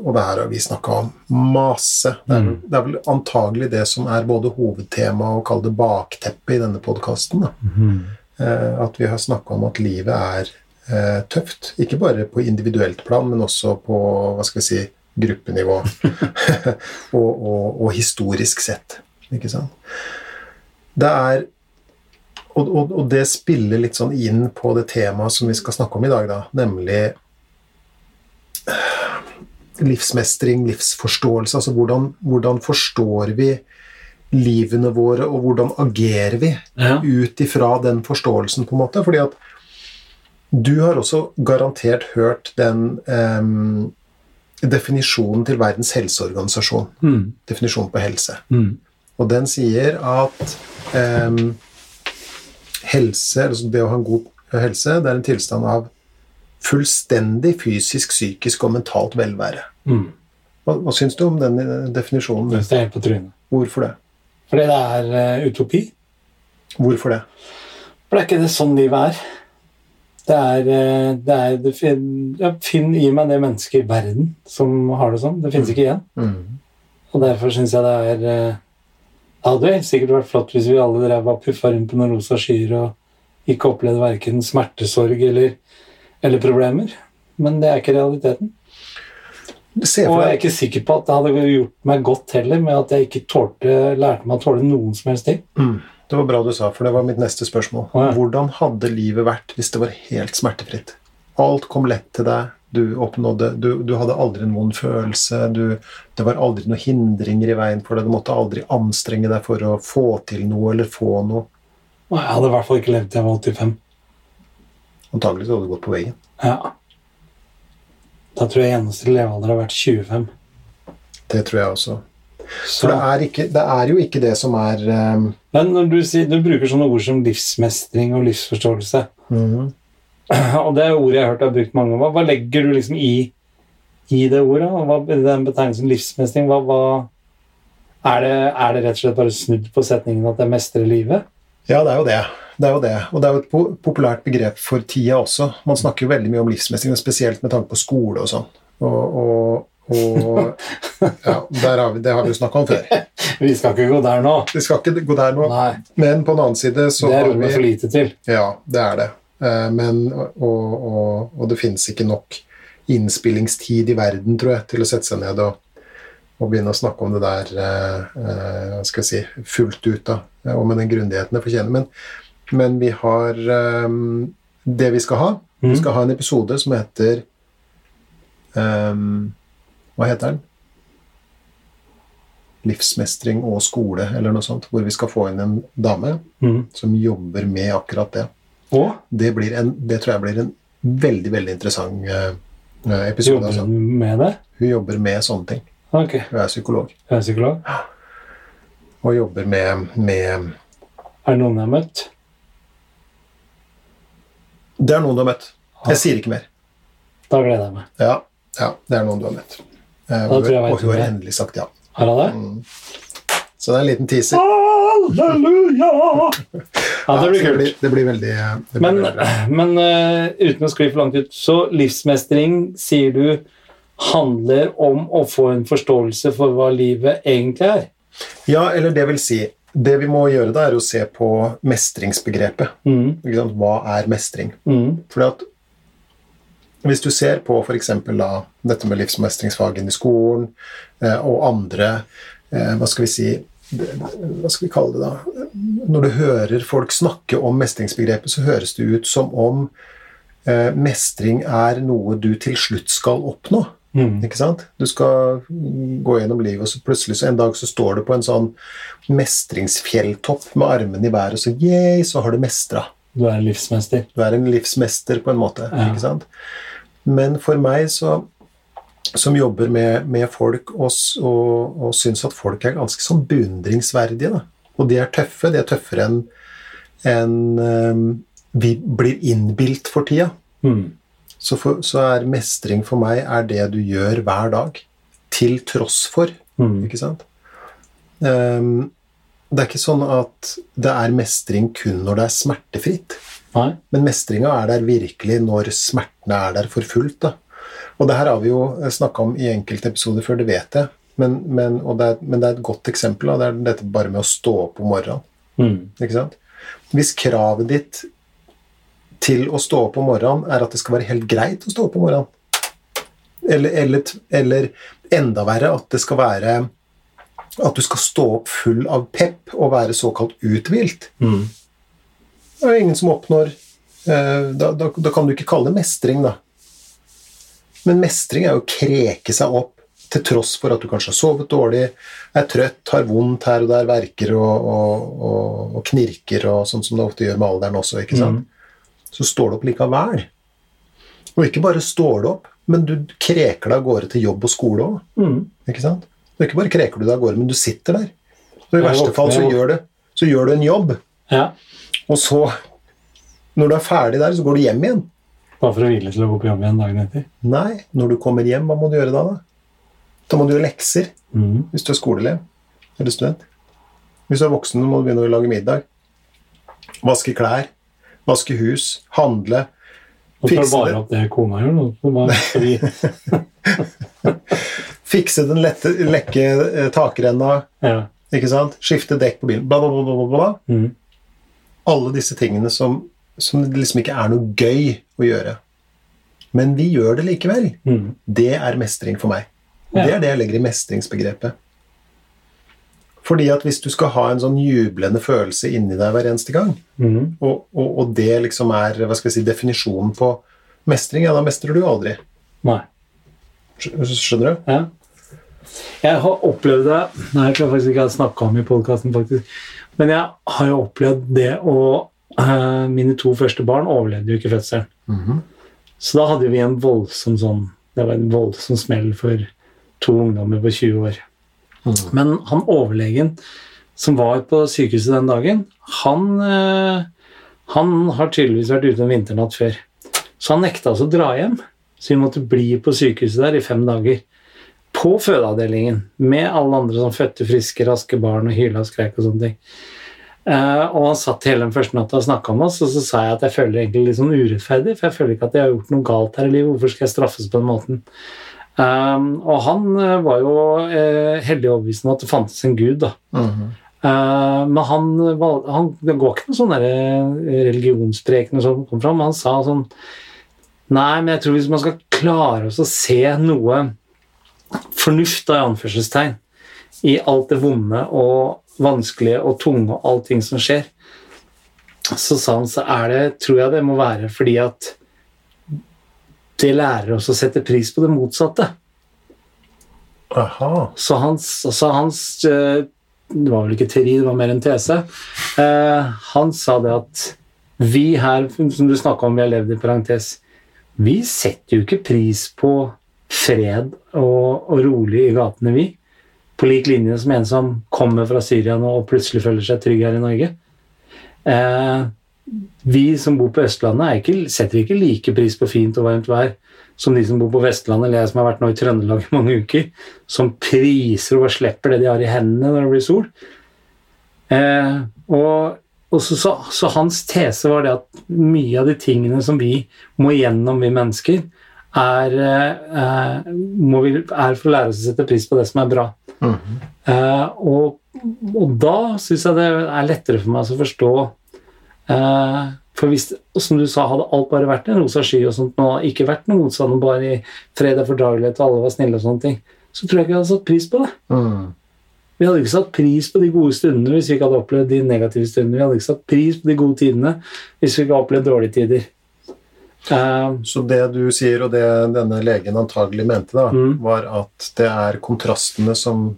Og det her har vi snakka om masse. Det er, vel- det er vel antagelig det som er både hovedtema og kall det bakteppet i denne podkasten. Mm. Eh, at vi har snakka om at livet er eh, tøft. Ikke bare på individuelt plan, men også på hva skal vi si, gruppenivå. og, og, og historisk sett. Ikke sant? Det er og, og, og det spiller litt sånn inn på det temaet som vi skal snakke om i dag, da, nemlig eh, livsmestring, livsforståelse. Altså hvordan, hvordan forstår vi livene våre, og hvordan agerer vi Ja. ut ifra den forståelsen, på en måte. Fordi at du har også garantert hørt den em, definisjonen til Verdens helseorganisasjon. Mm. Definisjonen på helse. Mm. Og den sier at em, helse, altså det å ha en god helse, det er en tilstand av fullstendig fysisk, psykisk og mentalt velvære. Mm. Hva, hva syns du om den eh, definisjonen? Det er helt på trynet. Hvorfor det? Fordi det er eh, utopi. Hvorfor det? For det er ikke det sånn livet er. Det er, eh, det er det fin, ja, Finn i meg det mennesket i verden som har det sånn. Det finnes ikke igjen. Mm. Og derfor syns jeg det er eh, Det hadde jo sikkert vært flott hvis vi alle drev og puffa rundt på noen rosa skyer og ikke opplevde verken smertesorg eller, eller problemer. Men det er ikke realiteten. Og jeg er ikke sikker på at det hadde gjort meg godt heller med at jeg ikke tålte, lærte meg å tåle noen som helst ting. Mm. Det var bra du sa, for det var mitt neste spørsmål. Ja. Hvordan hadde livet vært hvis det var helt smertefritt? Alt kom lett til deg, du oppnådde Du, du hadde aldri en vond følelse, du, det var aldri noen hindringer i veien for deg, du måtte aldri anstrenge deg for å få til noe eller få noe. Jeg hadde i hvert fall ikke levd til jeg var 85. Antagelig hadde du gått på veien. Ja. Da tror jeg gjennomsnittlig levealder har vært 25. Det tror jeg også. Så, For det er, ikke, det er jo ikke det som er um, men når du, sier, du bruker sånne ord som livsmestring og livsforståelse, mhm. og det er ordet jeg har hørt deg brukt mange ganger, hva, legger du liksom i, i det ordet? Og Hva, den betegnelsen livsmestring, hva, hva er, det, er det rett og slett bare snudd på setningen at det mestrer livet? Ja, det er jo det. Det er jo det. Og det er jo et po populært begrep for tida også. Man snakker jo veldig mye om livsmestring, spesielt med tanke på skole og sånn. Og, og, og ja, der har vi, det har vi jo snakka om før. Vi skal ikke gå der nå. Vi skal ikke gå der nå. Nei, Men på den annen side så det er rommet for lite til. Ja, det er det. Eh, Men, og, og, og det finnes ikke nok innspillingstid i verden, tror jeg, til å sette seg ned og, og begynne å snakke om det der eh, eh, skal jeg si, fullt ut, da, og med den grundigheten det fortjener. Men, men vi har eh, det vi skal ha. Vi Mhm. skal ha en episode som heter eh, Hva heter den? Livsmestring og skole, eller noe sånt. Hvor vi skal få inn en dame Mm. som jobber med akkurat det. Og Det, blir en, det tror jeg blir en veldig veldig interessant eh, episode. jobber Altså. hun med det? Hun jobber med sånne ting. Okay. Hun er psykolog jeg er psykolog. og jobber med, med Er det noen jeg har møtt? Det er noen du har møtt. Jeg sier ikke mer. Da gleder jeg meg. Ja, ja det er noen du har møtt. Eh, og hun har endelig sagt ja. Har jeg det? Mm. Så det er en liten teaser. Halleluja! Ja, det blir kult. det blir veldig blir Men, men uh, uten å skli for langt ut, så livsmestring, sier du, handler om å få en forståelse for hva livet egentlig er. Ja, eller det vil si Det vi må gjøre da, er å se på mestringsbegrepet. Mm? Hva er mestring? mm, Fordi at hvis du ser på f.eks. dette med livsmestringsfagen i skolen eh, og andre eh, Hva skal vi si Hva skal vi kalle det, da? Når du hører folk snakke om mestringsbegrepet, så høres det ut som om eh, mestring er noe du til slutt skal oppnå. Mm. Ikke sant? Du skal gå gjennom livet, og så plutselig så en dag så står du på en sånn mestringsfjelltopp med armene i været, og så yeah, så har du mestra. Du er en livsmester. Du er en livsmester, på en måte. Ja. ikke sant? Men for meg, så, som jobber med, med folk og, og, og syns at folk er ganske sånn beundringsverdige, da. og de er tøffe, de er tøffere enn en, ehm, vi blir innbilt for tida, Mm. så, for, så er mestring for meg er det du gjør hver dag, til tross for. Mm. Ikke sant? Um, det er ikke sånn at det er mestring kun når det er smertefritt. Nei? Men mestringa er der virkelig når smertene er der for fullt. Da. Og det her har vi jo snakka om i enkelte episoder før, det vet jeg. Men, men, og det er, men det er et godt eksempel. Da. Det er dette bare med å stå opp om morgenen. Mm. Ikke sant? Hvis kravet ditt til å stå opp om morgenen er at det skal være helt greit å stå opp om morgenen, eller, eller, eller enda verre at det skal være at du skal stå opp full av pepp og være såkalt uthvilt, Mm. det er ingen som oppnår eh, da, da, da kan du ikke kalle det mestring, da. Men mestring er jo å kreke seg opp til tross for at du kanskje har sovet dårlig, er trøtt, har vondt her og der, verker og, og, og, og knirker, og sånn som det ofte gjør med alderen også. ikke sant? Så står du opp likevel. Og ikke bare står du opp, men du kreker deg av gårde til jobb og skole òg. Mm. Ikke sant? Og ikke bare kreker du deg av gårde, men du sitter der. Og i verste fall så gjør, du, så gjør du en jobb, Ja. og så, når du er ferdig der, så går du hjem igjen. Bare for å hvile til å gå på jobb igjen dagen etter. Nei, når du kommer hjem, hva må du gjøre da? Da, da må du gjøre lekser Mm. hvis du er skoleelev eller student. Hvis du er voksen, må du begynne å lage middag. Vaske klær, vaske hus, handle. Fikse det. bare det. opp det kona gjør. Det Fikse den lette, lekke eh, takrenna, ja. ikke sant? skifte dekk på bilen, bla, bla, bla. bla, bla. Mm. Alle disse tingene som, som det liksom ikke er noe gøy å gjøre. Men vi gjør det likevel. Mm. Det er mestring for meg. Ja. Det er det jeg legger i mestringsbegrepet. Fordi at hvis du skal ha en sånn jublende følelse inni deg hver eneste gang, Mm. og, og, og det liksom er hva skal jeg si, definisjonen på mestring, ja, da mestrer du aldri. Nei. Skjønner du? Ja. Jeg har opplevd det Nei, jeg tror faktisk ikke jeg har snakka om i podkasten, faktisk. Men jeg har jo opplevd det å eh, Mine to første barn overlevde jo ikke fødselen. Mhm. Så da hadde vi en voldsom sånn Det var en voldsom smell for to ungdommer på 20 år. Men han overlegen som var på sykehuset den dagen, han, eh, han har tydeligvis vært ute en vinternatt før. Så han nekta oss å dra hjem. Så vi måtte bli på sykehuset der i fem dager. På fødeavdelingen med alle andre som fødte friske, raske barn og hyla og skreik og sånne ting. Eh, og han satt hele den første natta og snakka med oss, og så sa jeg at jeg føler egentlig litt sånn urettferdig, for jeg føler ikke at jeg har gjort noe galt her i livet. Hvorfor skal jeg straffes på den måten? Um, og han eh, var jo uh, heldig overbevist om at det fantes en gud, da. Mm -hmm. uh, men han, han Det går ikke noen sånn der, eh, religionspreken som kom fram. Han sa sånn Nei, men jeg tror hvis man skal klare oss å se noe fornuft, da, i anførselstegn, i alt det vonde og vanskelige og tunge og allting som skjer, så sa han så er det, tror jeg det må være fordi at det lærer oss å sette pris på det motsatte. Aha. Så hans, så hans eh, Det var vel ikke teori, det var mer en tese. Eh, han sa det at vi her, som du snakka om, vi har levd i parentes Vi setter jo ikke pris på fred og, og rolig i gatene, vi. På lik linje som en som kommer fra Syria nå og plutselig føler seg trygg her i Norge. Eh, vi som bor på Østlandet, er ikke, setter ikke like pris på fint og varmt vær som de som bor på Vestlandet, eller jeg som har vært nå i Trøndelag i mange uker, som priser og slipper det de har i hendene når det blir sol. Eh, og og så, så, så hans tese var det at mye av de tingene som vi må igjennom, vi mennesker, er, eh, må vi, er for å lære oss å sette pris på det som er bra. Eh, og, og da syns jeg det er lettere for meg å forstå eh, For hvis, som du sa, hadde alt bare vært en rosa sky, og sånt, og ikke vært noe motstand, bare i fred og fordragelighet, og alle var snille, og sånne ting, så tror jeg ikke jeg hadde satt pris på det. Mm. Vi hadde ikke satt pris på de gode stundene hvis vi ikke hadde opplevd de negative stundene. Vi hadde ikke satt pris på de gode tidene hvis vi ikke hadde opplevd dårlige tider. Uh, Så det du sier, og det denne legen antagelig mente, da, Mm. var at det er kontrastene som,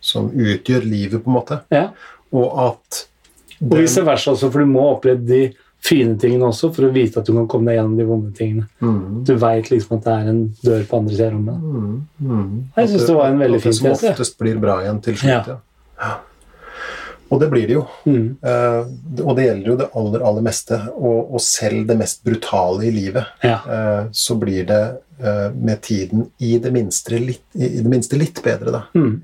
som utgjør livet, på en måte, ja. og at Og vice versa også, for du må oppleve de fine tingene også for å vite at du kan komme deg gjennom de vonde tingene. Mm. Du veit liksom at det er en dør på andre siden av rommet. Mm. Mm. Jeg synes det var en veldig fin at det som oftest blir bra igjen til slutt. Ja. Ja. Og det blir det jo. Mm. Uh, og det gjelder jo det aller, aller meste. Og, og selv det mest brutale i livet, Ja. Uh, så blir det uh, med tiden i det minste litt, i, det minste litt bedre, da. Mm.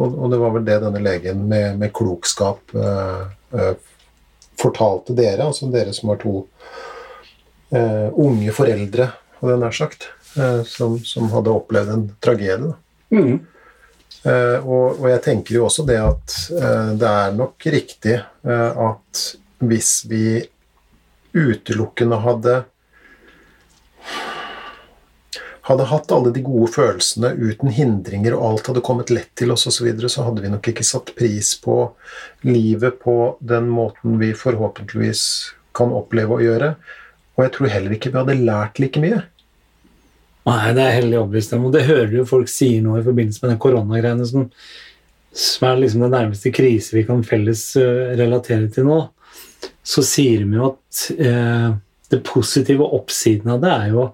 Og, og det var vel det denne legen med, med klokskap fortalte dere, altså dere som har to unge foreldre, hadde jeg nær sagt, som, som hadde opplevd en tragedie. Da. Mm. Eh, og, og jeg tenker jo også det at eh, det er nok riktig eh, at hvis vi utelukkende hadde hadde hatt alle de gode følelsene uten hindringer, og alt hadde kommet lett til oss osv., så, videre, så hadde vi nok ikke satt pris på livet på den måten vi forhåpentligvis kan oppleve å gjøre. Og jeg tror heller ikke vi hadde lært like mye. Nei, det er heldig overbevist om, og det hører jo folk sier nå i forbindelse med den koronagreiene som, som er liksom den nærmeste krise vi kan felles eh, relatere til nå. Så sier de jo at eh, det positive oppsiden av det er jo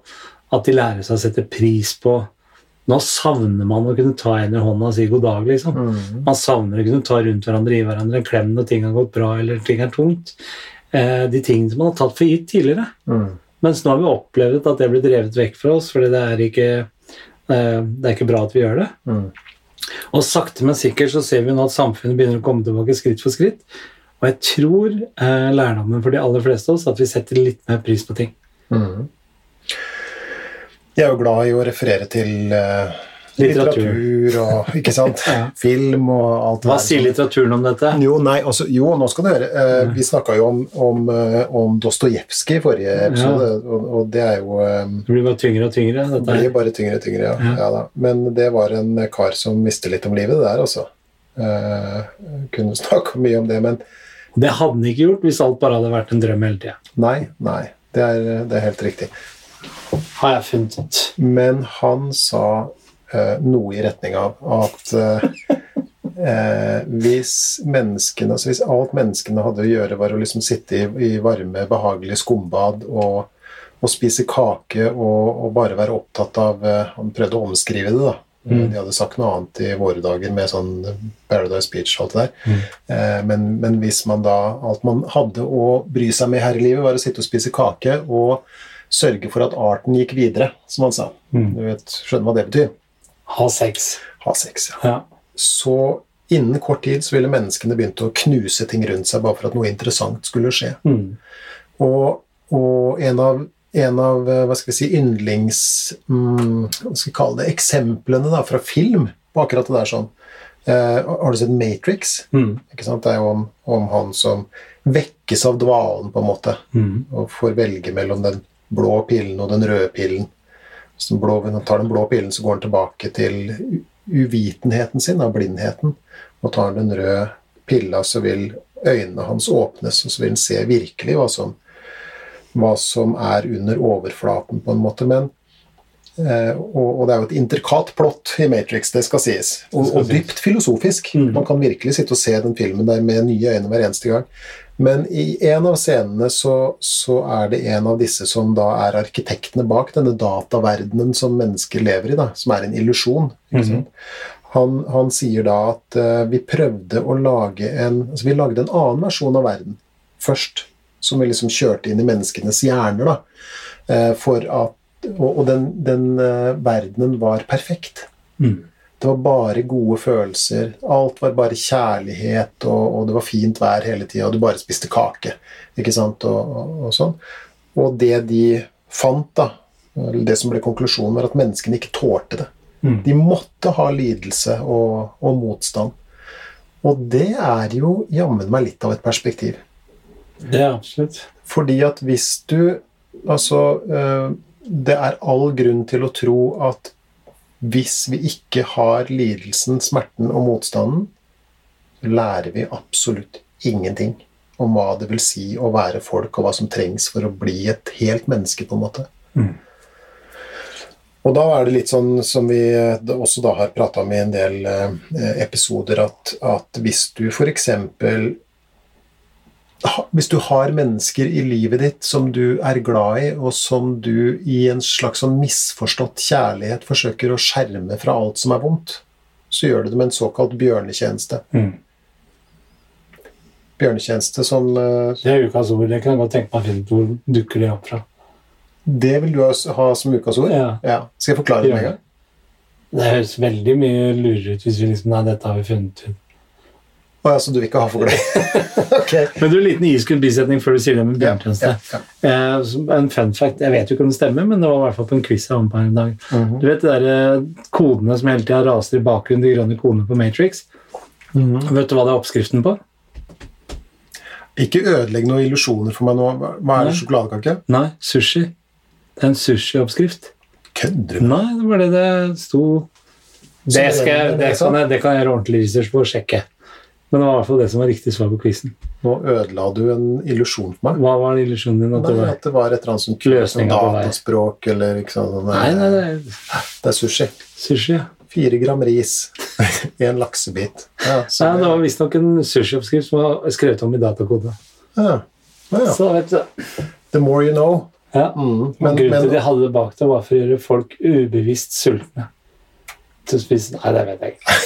at de lærer seg å sette pris på Nå savner man å kunne ta en i hånda og si god dag, liksom. Man savner å kunne ta rundt hverandre, gi hverandre en klem når ting har gått bra eller ting er tungt. Eh, de tingene som man har tatt for gitt tidligere. Mm. Mens nå har vi opplevd at det blir drevet vekk fra oss, fordi det er ikke, eh, det er ikke bra at vi gjør det. Mm. Og sakte, men sikkert så ser vi nå at samfunnet begynner å komme tilbake skritt for skritt. Og jeg tror eh, lærdommen for de aller fleste av oss at vi setter litt mer pris på ting. Mm. Jeg er jo glad i å referere til eh, Litteratur. litteratur og ikke sant? Film og alt Hva sier litteraturen om dette? Jo, nei, altså, jo, nå skal du høre. Uh, vi snakka jo om, om, eh, om Dostojevskij i forrige episode, og, og det er jo um, Det blir bare tyngre og tyngre. Det Dette blir bare tyngre og tyngre, ja. Ja. ja da. Men det var en kar som visste litt om livet, det der, altså. Uh, kunne snakke mye om det, men Det hadde han ikke gjort hvis alt bare hadde vært en drøm hele tida. nei, nei. Det er, det er helt riktig. Har jeg funnet. Men han sa noe i retning av at eh, eh, hvis menneskene altså Hvis alt menneskene hadde å gjøre, var å liksom sitte i, i varme, behagelige skumbad og, og spise kake og, og bare være opptatt av eh, Han prøvde å omskrive det, da. Mm. De hadde sagt noe annet i våre dager med sånn Paradise Beach og alt det der. Eh, men, men hvis man da Alt man hadde å bry seg med her i livet, var å sitte og spise kake og sørge for at arten gikk videre, som han sa. Mm. Du vet, skjønner hva det betyr? Ha sex. Ha sex, ja. Ja. Så innen kort tid så ville menneskene begynt å knuse ting rundt seg bare for at noe interessant skulle skje. Mm. Og, og en av, en av eh, hva skal vi si, yndlings mm, hva skal vi kalle det, eksemplene da, fra film på akkurat det der sånn eh, Har du sett Matrix? Mm. Det er jo om, om han som vekkes av dvalen, på en måte, Mm. og får velge mellom den blå pillen og den røde pillen. Blå, når han tar den blå pillen, så går han tilbake til uvitenheten sin, av blindheten. Og tar han den røde pilla, så vil øynene hans åpnes, og så vil han se virkelig hva som, hva som er under overflaten, på en måte. Men Eh, og, og det er jo et intrikat plott i Matrix, det skal sies. Og, og dypt filosofisk. Mm. Man kan virkelig sitte og se den filmen der med nye øyne hver eneste gang. Men i en av scenene så, så er det en av disse som da er arkitektene bak denne dataverdenen som mennesker lever i, da, som er en illusjon. Mhm. Han, han sier da at uh, vi prøvde å lage en altså Vi lagde en annen versjon av verden først, som vi liksom kjørte inn i menneskenes hjerner. da, uh, for at, Og, og den, den uh, verdenen var perfekt. Mm. Det var bare gode følelser. Alt var bare kjærlighet, og, og det var fint vær hele tida, og du bare spiste kake. ikke sant, og, og, og sånn. Og det de fant, da, eller det som ble konklusjonen, var at menneskene ikke tålte det. Mm. De måtte ha lidelse og, og motstand. Og det er jo jammen meg litt av et perspektiv. Det er absolutt. Fordi at hvis du Altså, eh, det er all grunn til å tro at hvis vi ikke har lidelsen, smerten og motstanden, lærer vi absolutt ingenting om hva det vil si å være folk, og hva som trengs for å bli et helt menneske, på en måte. Mm. Og da er det litt sånn som vi også da har prata om i en del eh, episoder, at, at hvis du f.eks. Hvis du har mennesker i livet ditt som du er glad i, og som du i en slags sånn misforstått kjærlighet forsøker å skjerme fra alt som er vondt, så gjør du det med en såkalt bjørnetjeneste. Mm. Bjørnetjeneste som uh, Det er ukas ord. Det kan jeg godt tenke meg å finne ut hvor dukker det opp fra. Det vil du ha som ukas ord? Ja. Skal jeg forklare det med en gang? Det høres veldig mye lurere ut hvis vi liksom Nei, dette har vi funnet ut. Å ja, så du vil ikke ha forklaring? okay. Men du, en liten iskuld bisetning før du sier det med bjørntjeneste. ja, ja. Eh, en fun fact, Jeg vet jo ikke om det stemmer, men det var i hvert fall på en quiz jeg var med på her en dag. Mhm. Du vet de der eh, kodene som hele tida raser i bakgrunnen, de grønne kodene på Matrix? Mhm. Vet du hva det er oppskriften på? Ikke ødelegg noen illusjoner for meg nå. Hva er det? Sjokoladekake? Nei, sushi. Det er en sushioppskrift. Kødder du? Nei, det var det det sto Det, skal det, kan jeg, det kan jeg gjøre ordentlig research på og sjekke. Men det var i hvert fall det som var riktig svar på quizen. Nå ødela du en illusjon for meg. Hva var illusjonen din? At det var at det var et eller annet som kult Løsninger sånn dataspråk eller ikke sant, sånn, Nei, nei, det er Det er sushi. sushi. ja. Fire gram ris. i en laksebit. Ja, Nei, det var visstnok en sushioppskrift som var skrevet om i datakode. ja. Ja, ja. Så vet du The more you know. ja. Mm. Men, Men, grunnen til men de hadde det bak det, var for å gjøre folk ubevisst sultne. Til å spise Nei, det vet jeg ikke.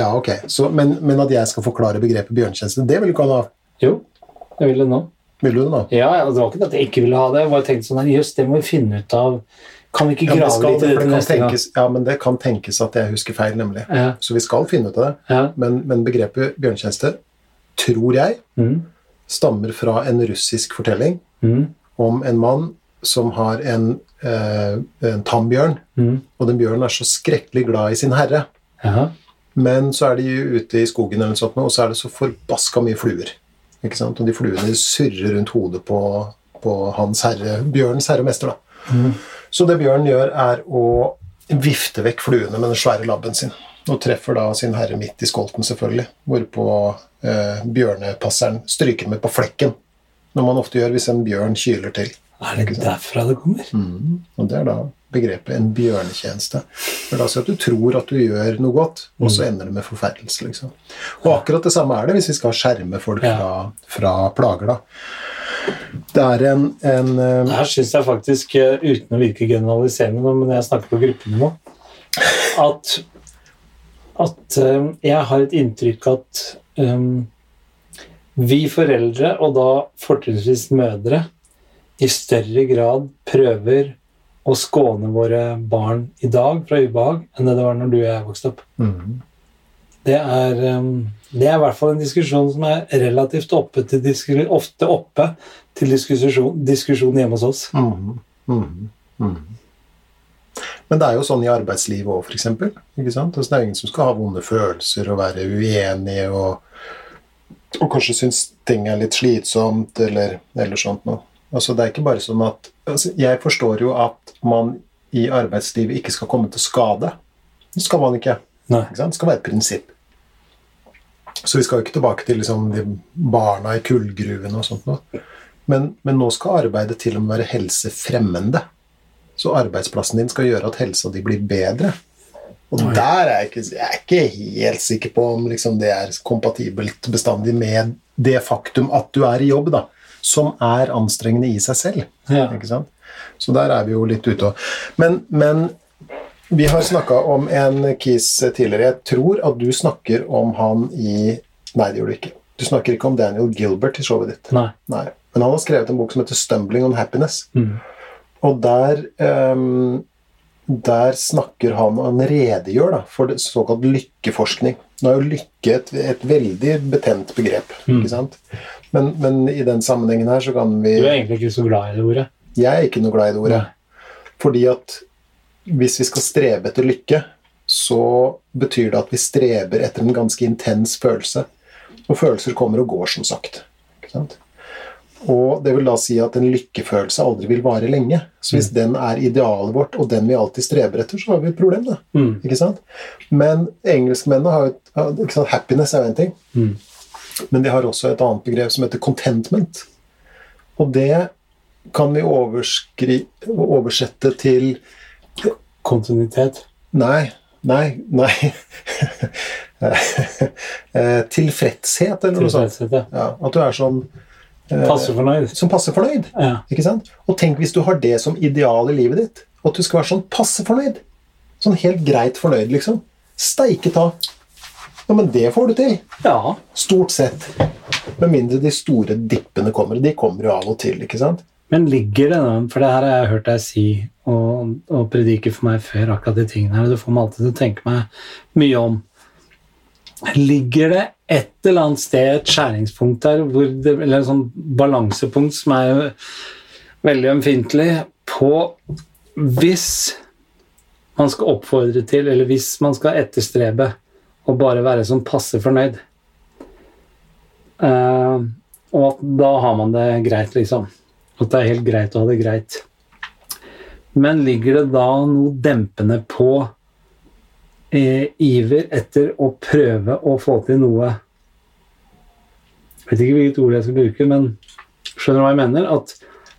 Ja, ok. Så, men, men at jeg skal forklare begrepet bjørnetjeneste, det vil du ikke ha? Jo, jeg ville nå. Vil du det, nå? Ja, ja, Det var ikke det at jeg ikke ville ha det. Jeg bare tenkte sånn, jøss, det må vi finne ut av. Kan vi ikke Ja det grave skal, litt i det det neste tenkes, gang? ja, men det kan tenkes at jeg husker feil, nemlig. Ja, Så vi skal finne ut av det. ja. Men, men begrepet bjørnetjeneste, tror jeg, Mm, stammer fra en russisk fortelling mm, om en mann som har en, eh, en tambjørn, mm. og den bjørnen er så skrekkelig glad i sin herre. Ja. Men så er de ute i skogen, eller sånt, og så er det så forbaska mye fluer. Ikke sant? Og de fluene surrer rundt hodet på, på hans herre, bjørnens herre mester. Da. Så det bjørnen gjør, er å vifte vekk fluene med den svære labben sin. Og treffer da sin herre midt i skolten, selvfølgelig. Hvorpå eh, bjørnepasseren stryker med på flekken. Når man ofte gjør hvis en bjørn kyler til. Er det derfra det kommer? Og det er da begrepet en bjørnetjeneste. Er da sier at du tror at du gjør noe godt, og så ender det med forferdelse. Liksom. Og akkurat det samme er det hvis vi skal skjerme folk fra, fra plager. da. Det er en, en eh, Her syns jeg faktisk, eh, uten å virke generaliserende, men jeg snakker på gruppenivå, at, at eh, jeg har et inntrykk at um, vi foreldre, og da fortrinnsvis mødre, i større grad prøver å skåne våre barn i dag fra ubehag enn det det var når du og jeg vokste opp. mm, Det er, um, det er i hvert fall en diskusjon som er relativt oppe til ofte oppe til diskusjon, diskusjon hjemme hos oss. mm, mm, mm. Men det er jo sånn i arbeidslivet òg, f.eks. Det er ingen som skal ha vonde følelser og være uenige og, og kanskje synes ting er litt slitsomt eller, eller sånt noe. Altså, det er ikke bare sånn at altså, Jeg forstår jo at man i arbeidslivet ikke skal komme til skade. Det skal man ikke. Ikke? Det skal være et prinsipp. Så vi skal jo ikke tilbake til liksom, de barna i kullgruvene og sånt noe. Men, men nå skal arbeidet til og med være helsefremmende. Så arbeidsplassen din skal gjøre at helsa di blir bedre. Og Nei. der er jeg ikke, jeg er ikke helt sikker på om liksom det er kompatibelt bestandig med det faktum at du er i jobb, da, som er anstrengende i seg selv. Ja. Ikke sant? Så der er vi jo litt ute. og- Men, men vi har snakka om en Kiss tidligere. Jeg tror at du snakker om han i Nei, det gjør du ikke. Du snakker ikke om Daniel Gilbert i showet ditt. Nei. Nei. Men han har skrevet en bok som heter 'Stumbling on Happiness'. Mm. Og der, um, der snakker han og han redegjør da, for det såkalt lykkeforskning. Nå er jo lykke et, et veldig betent begrep. Mm. Men, men i den sammenhengen her så kan vi Du er egentlig ikke så glad i det ordet. Jeg er ikke noe glad i det ordet. Nei. Fordi at hvis vi skal strebe etter lykke, så betyr det at vi streber etter en ganske intens følelse. Og følelser kommer og går, som sagt. Ikke Sant? Og det vil da si at en lykkefølelse aldri vil vare lenge. Så hvis den er idealet vårt, og den vi alltid streber etter, så har vi et problem. da. Mm. Ikke sant? Men engelskmennene har jo? Happiness er jo en ting, Mm. Men de har også et annet begrep som heter contentment. Og det kan vi oversette til Kontinuitet. Nei, nei, nei Eh, Tilfredshet, eller noe sånt. Tilfredshet, ja. Ja, at du er sånn Passer fornøyd. som passer fornøyd. Ja. Ikke sant? Og tenk hvis du har det som ideal i livet ditt. At du skal være sånn passe fornøyd. Sånn helt greit fornøyd, liksom. Steike ta. Ja, men det får du til. ja. Stort sett. Med mindre de store dippene kommer. De kommer jo av og til, ikke sant? Men ligger det noe For det her har jeg hørt deg si og, og predike for meg før, akkurat de tingene her. og Det får meg alltid til å tenke meg mye om. Ligger det et eller annet sted et skjæringspunkt der, det, eller en sånn balansepunkt som er jo veldig ømfintlig, på hvis man skal oppfordre til, eller hvis man skal etterstrebe å bare være sånn passe fornøyd Uh, Og at da har man det greit, liksom. At det er helt greit å ha det greit. Men ligger det da noe dempende på eh, iver etter å prøve å få til noe Jeg vet ikke hvilket ord jeg skal bruke, men skjønner du hva jeg mener? At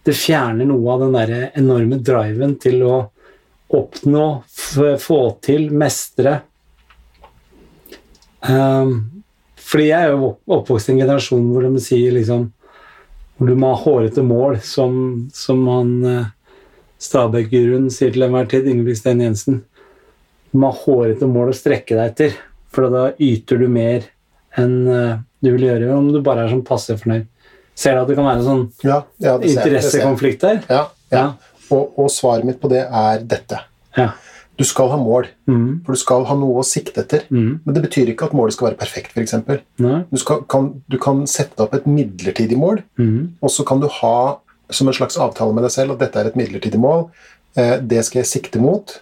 det fjerner noe av den der enorme driven til å oppnå, få til, mestre. Um, fordi jeg er jo oppvokst i en generasjon hvor de sier liksom Hvor du må ha hårete mål, som, som han uh, Stabæk-guruen sier til enhver tid, Ingebrigt Jensen. Du må ha hårete mål å strekke deg etter, for da yter du mer enn uh, du vil gjøre om du bare er sånn passe fornøyd. Ser du at det kan være en sånn Ja, ja interessekonflikt der? Ja, ja. Ja. Og, og svaret mitt på det er dette. Ja. Du skal ha mål, Mm, for du skal ha noe å sikte etter. mm, Men det betyr ikke at målet skal være perfekt, f.eks. Du, skal, kan, du kan sette opp et midlertidig mål, mm, og så kan du ha som en slags avtale med deg selv at dette er et midlertidig mål. Eh, det skal jeg sikte mot.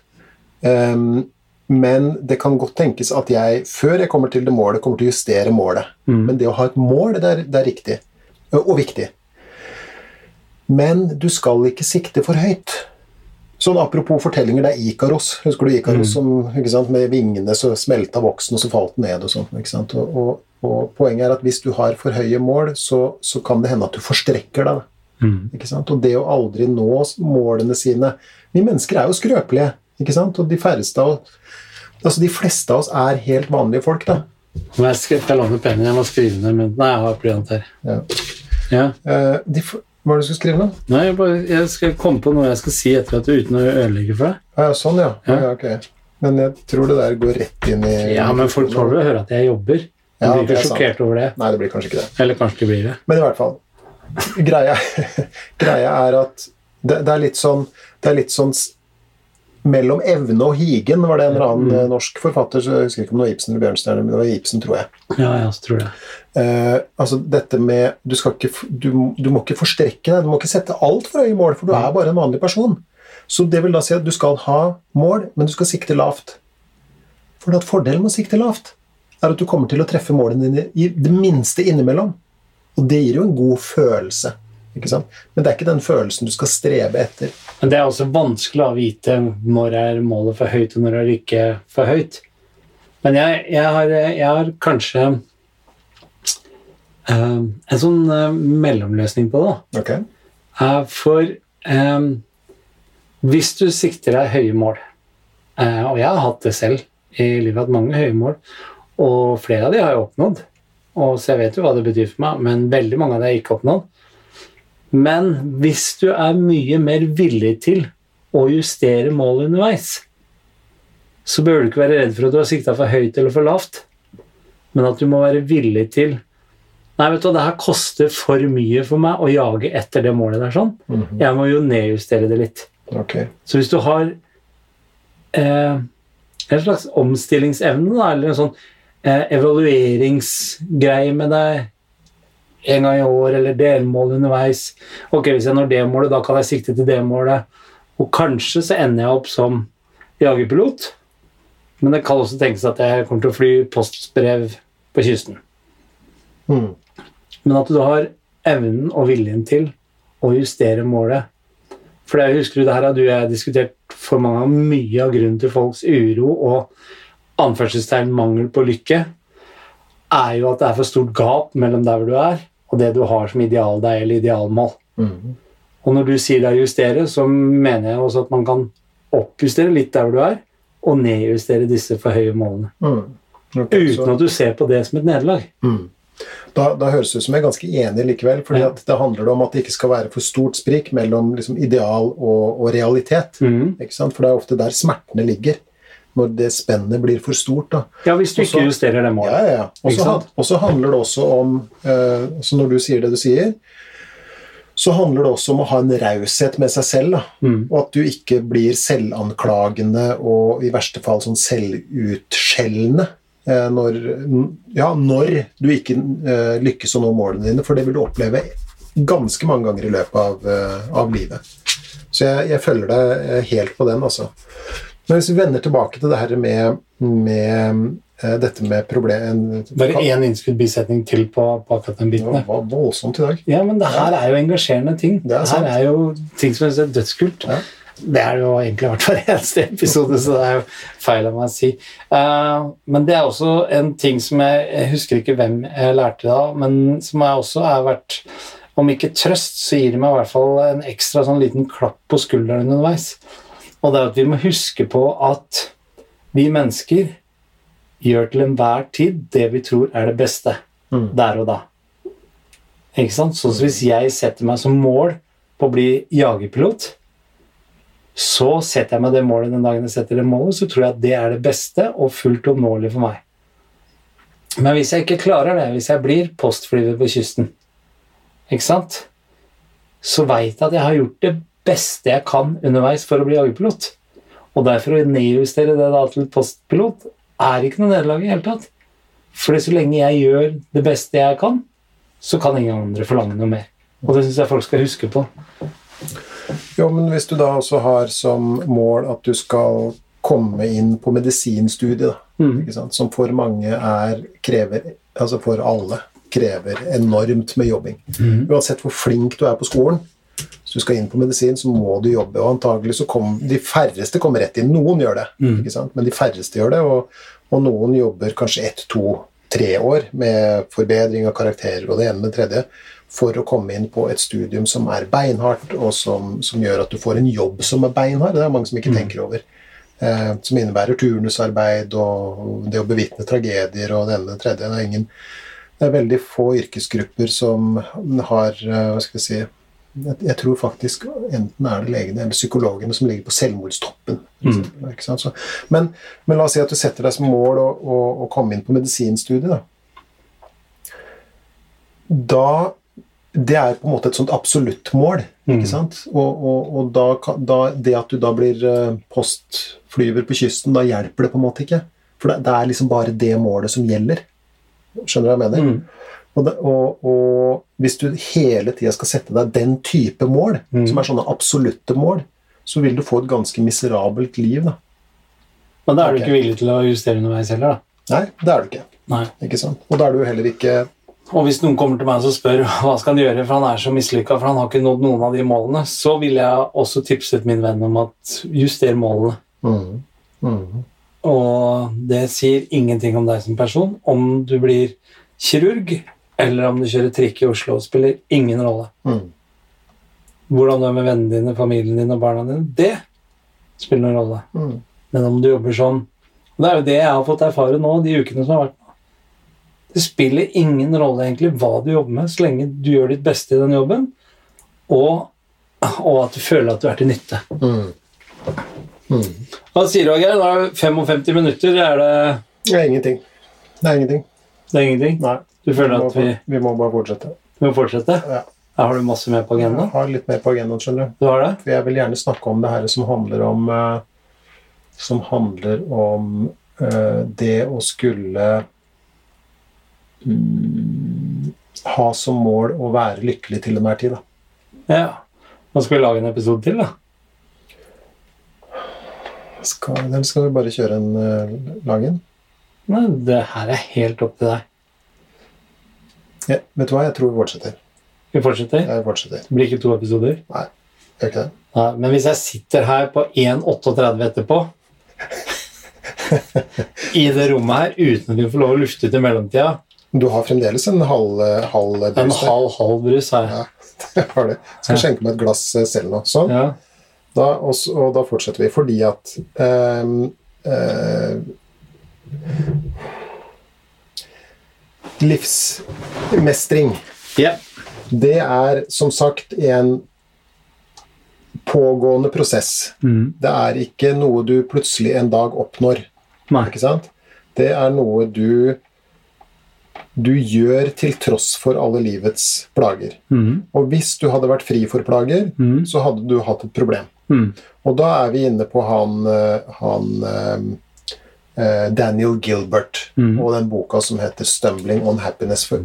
Um, men det kan godt tenkes at jeg, før jeg kommer til det målet, kommer til å justere målet. mm. Men det å ha et mål, det er, det er riktig. Og viktig. Men du skal ikke sikte for høyt. Sånn Apropos fortellinger, det er Ikaros. Husker du Ikaros som ikke sant, med vingene så smelta voksen, og så falt den ned? og sant? Og, og, og Poenget er at hvis du har for høye mål, så, så kan det hende at du forstrekker deg. Mm. Ikke sant? Og det å aldri nå målene sine Vi mennesker er jo skrøpelige, ikke sant? og de færreste av Altså, de fleste av oss er helt vanlige folk, da. Jeg skal, jeg låner pennen, jeg må skrive ned men Nei, jeg har blyant her. Ja. Ja. Uh, de, hva er det du skal skrive nå? Nei, jeg, bare, jeg skal komme på noe jeg skal si etter at du uten å ødelegge for deg. Ah, ja, sånn, ja. Ja. ja. ok. Men jeg tror det der går rett inn i Ja, men folk får vel høre at jeg jobber. De Ja, blir ikke er sjokkert over det. Nei, det blir kanskje ikke det. Eller kanskje det blir det. Men i hvert fall. Greia, greia er at det, det er litt sånn Det er litt sånn Mellom evne og higen var det en eller annen Mm. eh, norsk forfatter så Jeg husker ikke om det var Ibsen eller Bjørnstjerne, men det var Ibsen, tror jeg. Ja, så tror jeg. Eh, altså dette med du, ikke, du, du må ikke forstrekke deg, du må ikke sette altfor høye mål, for du er bare en vanlig person. Så det vil da si at du skal ha mål, men du skal sikte lavt. For at fordelen med å sikte lavt er at du kommer til å treffe målene dine i det minste innimellom. Og det gir jo en god følelse. Men det er ikke den følelsen du skal strebe etter. Men det er også vanskelig å vite når er målet for høyt, og når er det ikke for høyt. Men jeg, jeg, har, jeg har kanskje uh, en sånn uh, mellomløsning på det. Okay. Ok? Eh, for um, hvis du sikter deg høye mål, og jeg har hatt det selv i livet, hatt mange høye mål, og flere av de har jeg oppnådd, og så jeg vet jo hva det betyr for meg, men veldig mange av de har jeg ikke oppnådd. Men hvis du er mye mer villig til å justere målet underveis, så bør du ikke være redd for at du har sikta for høyt eller for lavt, men at du må være villig til Nei, vet du det her koster for mye for meg å jage etter det målet der sånn. Mhm. Jeg må jo nedjustere det litt. Okay. Så hvis du har eh, en slags omstillingsevne, da, eller en sånn eh, evalueringsgreie med deg en gang i år, eller delmål underveis Ok, hvis jeg når det målet, da kan jeg sikte til det målet. Og kanskje så ender jeg opp som jagerpilot, men det kan også tenkes at jeg kommer til å fly postbrev på kysten. Mm. Men at du har evnen og viljen til å justere målet. For jeg husker det her har du og jeg diskutert for mange av mye av grunnen til folks uro og anførselstegn mangel på lykke, er jo at det er for stort gap mellom der hvor du er, og det du har som ideal deg eller idealmål. Mm. Og når du sier er justere, så mener jeg også at man kan oppjustere litt der hvor du er, og nedjustere disse for høye målene. Mm. Okay, Uten så- at du ser på det som et nederlag. Mm. Da, da høres det ut som jeg er ganske enig likevel. fordi Ja. det handler om at det ikke skal være for stort sprik mellom liksom, ideal og, og realitet. Mm. For det er ofte der smertene ligger. Når det spennet blir for stort. da. Ja, hvis du også, ikke justerer det målet. ja, ja. Og så handler det også om eh, Så når du sier det du sier, så handler det også om å ha en raushet med seg selv. Mm. Og at du ikke blir selvanklagende og i verste fall sånn selvutskjellende. eh, Når, ja, når du ikke eh, lykkes å nå målene dine, for det vil du oppleve ganske mange ganger i løpet av, eh, av livet. Så jeg, jeg følger deg eh, helt på den, altså. Men hvis vi vender tilbake til det her med, med uh, dette med problem... Bare én innskudd bisetning til på, på akkurat den Det biten. var var voldsomt i dag. Ja, men det her er jo engasjerende ting. Det er sant. her er jo ting som er dødskult. Ja. Det er det jo egentlig vært hver eneste episode, så det er jo feil av meg å si. Uh, men det er også en ting som jeg, jeg husker ikke hvem jeg lærte det av, men som jeg også har vært Om ikke trøst, så gir det meg i hvert fall en ekstra sånn liten klapp på skulderen underveis. Og det er at vi må huske på at vi mennesker gjør til enhver tid det vi tror er det beste Mm. der og da. Ikke sant? Så hvis jeg setter meg som mål på å bli jagerpilot, så setter jeg meg det målet den dagen jeg setter det målet, så tror jeg at det er det beste og fullt oppnåelig for meg. Men hvis jeg ikke klarer det, hvis jeg blir postflyver på kysten, ikke sant? så veit jeg at jeg har gjort det beste jeg kan underveis for å bli jagerpilot. Og derfor å nedjustere det da til postpilot er ikke noe nederlag i det hele tatt. For så lenge jeg gjør det beste jeg kan, så kan ingen andre forlange noe mer. Og det syns jeg folk skal huske på. Jo, men hvis du da også har som mål at du skal komme inn på medisinstudiet, da, Mm. som for mange er krever, altså for alle, krever enormt med jobbing. Uansett hvor flink du er på skolen, hvis du skal inn på medisin, så må du jobbe. Og antagelig så kommer de færreste kommer rett inn. Noen gjør det, ikke sant? men de færreste gjør det. Og, og noen jobber kanskje ett, to, tre år med forbedring av karakterer og det ene med det tredje for å komme inn på et studium som er beinhardt, og som, som gjør at du får en jobb som er beinhard. Det er mange som ikke tenker over. Eh, som innebærer turnusarbeid og det å bevitne tragedier og det ene med det tredje. Det er, ingen, det er veldig få yrkesgrupper som har eh, Hva skal jeg si jeg, tror faktisk enten er det legene eller psykologene som ligger på selvmordstoppen. Mm. Så, men, men la oss si at du setter deg som mål å, å, å komme inn på medisinstudiet. Da. da det er på en måte et sånt absolutt mål. ikke sant? Og, og, og da, da, det at du da blir eh, postflyver på kysten, da hjelper det på en måte ikke. For det, det er liksom bare det målet som gjelder. Skjønner du hva jeg mener? Mm. Og, det, og, og hvis du hele tida skal sette deg den type mål, som er sånne absolutte mål, så vil du få et ganske miserabelt liv. da. Men da er du okay. ikke villig til å justere underveis heller, da. Nei, det er du ikke. Nei. ikke sant? Og da er du heller ikke Og hvis noen kommer til meg og spør hva skal han gjøre, for han er så mislykka, for han har ikke nådd noen av de målene, så vil jeg også tipset min venn om at juster målene. mm, mm, Og det sier ingenting om deg som person. Om du blir kirurg, eller om du kjører trikk i Oslo, spiller ingen rolle. mm. Hvordan du er med vennene dine, familien din og barna dine, det spiller noen rolle. Mm. Men om du jobber sånn og Det er jo det jeg har fått erfare nå, de ukene som har vært nå. Det spiller ingen rolle egentlig hva du jobber med, så lenge du gjør ditt beste i den jobben, og, og at du føler at du er til nytte. Mm. Mm. Hva sier du, Geir? Nå er det 55 minutter. Er det, Det er ingenting. Det er ingenting. det er ingenting? Nei. Du føler at vi, vi må bare fortsette. vi må fortsette? Ja. Har du masse mer på Jeg har litt mer på agendaen, skjønner du. Du har det? For jeg vil gjerne snakke om det her som handler om eh, Som handler om eh, det å skulle mm, ha som mål å være lykkelig til enhver tid. Da. Ja. Nå skal vi lage en episode til, da. Skal, eller skal vi bare kjøre en uh, lage en? Nei, det her er helt opp til deg. Ja, vet du hva, jeg tror vi fortsetter. Vi fortsetter? Jeg fortsetter. Det blir ikke to episoder? Nei, gjør ikke det. Nei, men hvis jeg sitter her på 1,38 etterpå i det rommet her uten at vi får lov å lufte ut i mellomtida Du har fremdeles en halv, halv En brus En halv-halv brus har jeg. Ja, det har du. Skal skjenke meg et glass eh, selv nå. Sånn. Ja. Da, og, så- og da fortsetter vi, fordi at øh, eh, Livsmestring, Yeah. det er som sagt en pågående prosess. Mm. Det er ikke noe du plutselig en dag oppnår. Nei. Ikke sant? Det er noe du du gjør til tross for alle livets plager. Mm. Og hvis du hadde vært fri for plager, Mm. så hadde du hatt et problem. Mm. Og da er vi inne på han, eh, han eh, Daniel Gilbert Mm. og den boka som heter 'Stumbling on Happiness'. For,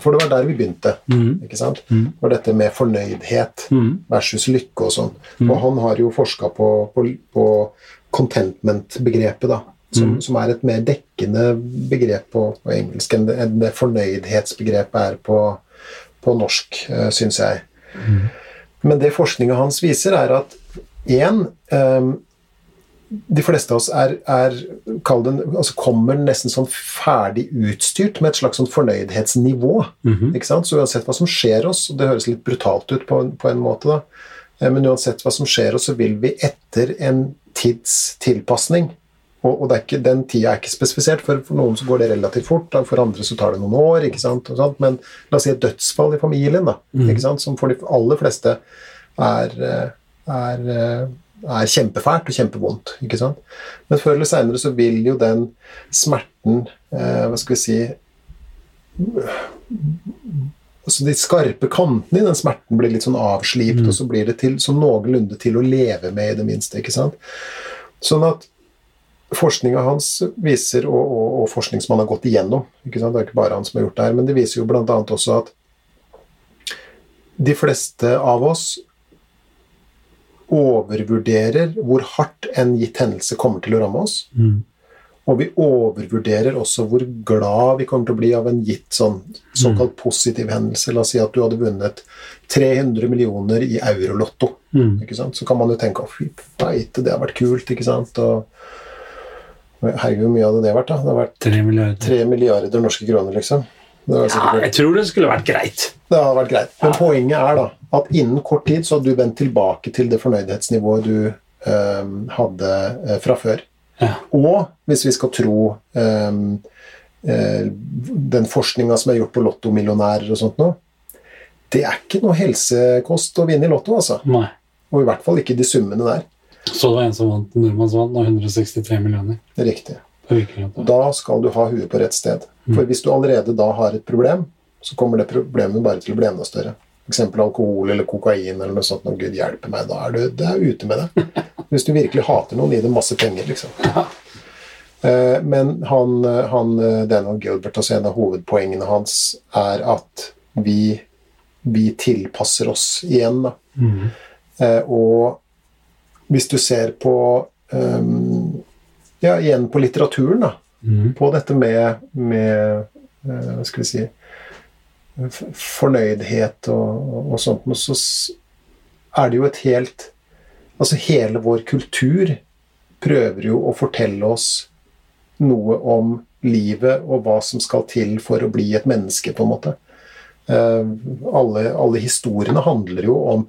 for det var der vi begynte. Mm. ikke sant? Mm. Var dette med fornøydhet Mm. versus lykke og sånn. Mm. Og han har jo forska på, på, på contentment-begrepet, da. Som, Mm. som er et mer dekkende begrep på, på engelsk enn det, det fornøydhetsbegrepet er på, på norsk, uh, syns jeg. Men det forskninga hans viser, er at én de fleste av oss er, er den, altså kommer nesten sånn ferdig utstyrt med et slags sånn fornøydhetsnivå. Mhm. Ikke sant? Så uansett hva som skjer oss, og det høres litt brutalt ut på, på en måte, da, eh, men uansett hva som skjer oss, så vil vi etter en tids tilpasning og, og det er ikke, den tida er ikke spesifisert. For, for noen så går det relativt fort, for andre så tar det noen år. ikke sant? Men la oss si et dødsfall i familien, da, ikke sant? som for de aller fleste er, eh, er, eh, er kjempefælt og kjempevondt. ikke sant? Men før eller seinere så vil jo den smerten eh, Hva skal vi si altså De skarpe kantene i den smerten blir litt sånn avslipt, og så blir det til, sånn noenlunde til å leve med, i det minste. ikke sant? Sånn at forskninga hans viser, og, og, og forskning som han har gått igjennom ikke sant? Det er ikke bare han som har gjort det her, men det viser jo bl.a. også at de fleste av oss overvurderer hvor hardt en gitt hendelse kommer til å ramme oss. Mm. Og vi overvurderer også hvor glad vi kommer til å bli av en gitt sånn såkalt positiv hendelse. La oss si at du hadde vunnet 300 millioner i eurolotto. Mm. Ikke sant? Så kan man jo tenke at fy feite, det har vært kult. ikke sant? Og Herregud, hvor mye hadde det vært? da? Det har vært 3 milliarder. 3 milliarder norske kroner, liksom. Ja, jeg tror det skulle vært greit. det hadde vært greit. Men poenget er da at innen kort tid så hadde du vendt tilbake til det fornøydhetsnivået du eh, hadde fra før. Ja. Og hvis vi skal tro ehm, eh, den forskninga som er gjort på lottomillionærer og sånt nå, det er ikke noe helsekost å vinne i Lotto, altså. Nei. Og i hvert fall ikke de summene der. Så det var en som vant, en nordmann som vant, nå 163 millioner. Er riktig. Da skal du ha huet på rett sted. For hvis du allerede da har et problem, så kommer det problemet bare til å bli enda større. F.eks. alkohol eller kokain eller noe sånt. Når Gud hjelper meg, da er du, det er ute med det. Hvis du virkelig hater noen, gi dem masse penger, liksom. Eh, Men han, han Daniel Gilbert, altså en av hovedpoengene hans, er at vi, vi tilpasser oss igjen. Da. Mm. Eh, Og hvis du ser på um, Ja, igjen på litteraturen, da. Mhm. På dette med, med eh, Hva skal vi si Fornøydhet og, og, og sånt, men så er det jo et helt Altså hele vår kultur prøver jo å fortelle oss noe om livet og hva som skal til for å bli et menneske, på en måte. Eh, alle, alle historiene handler jo om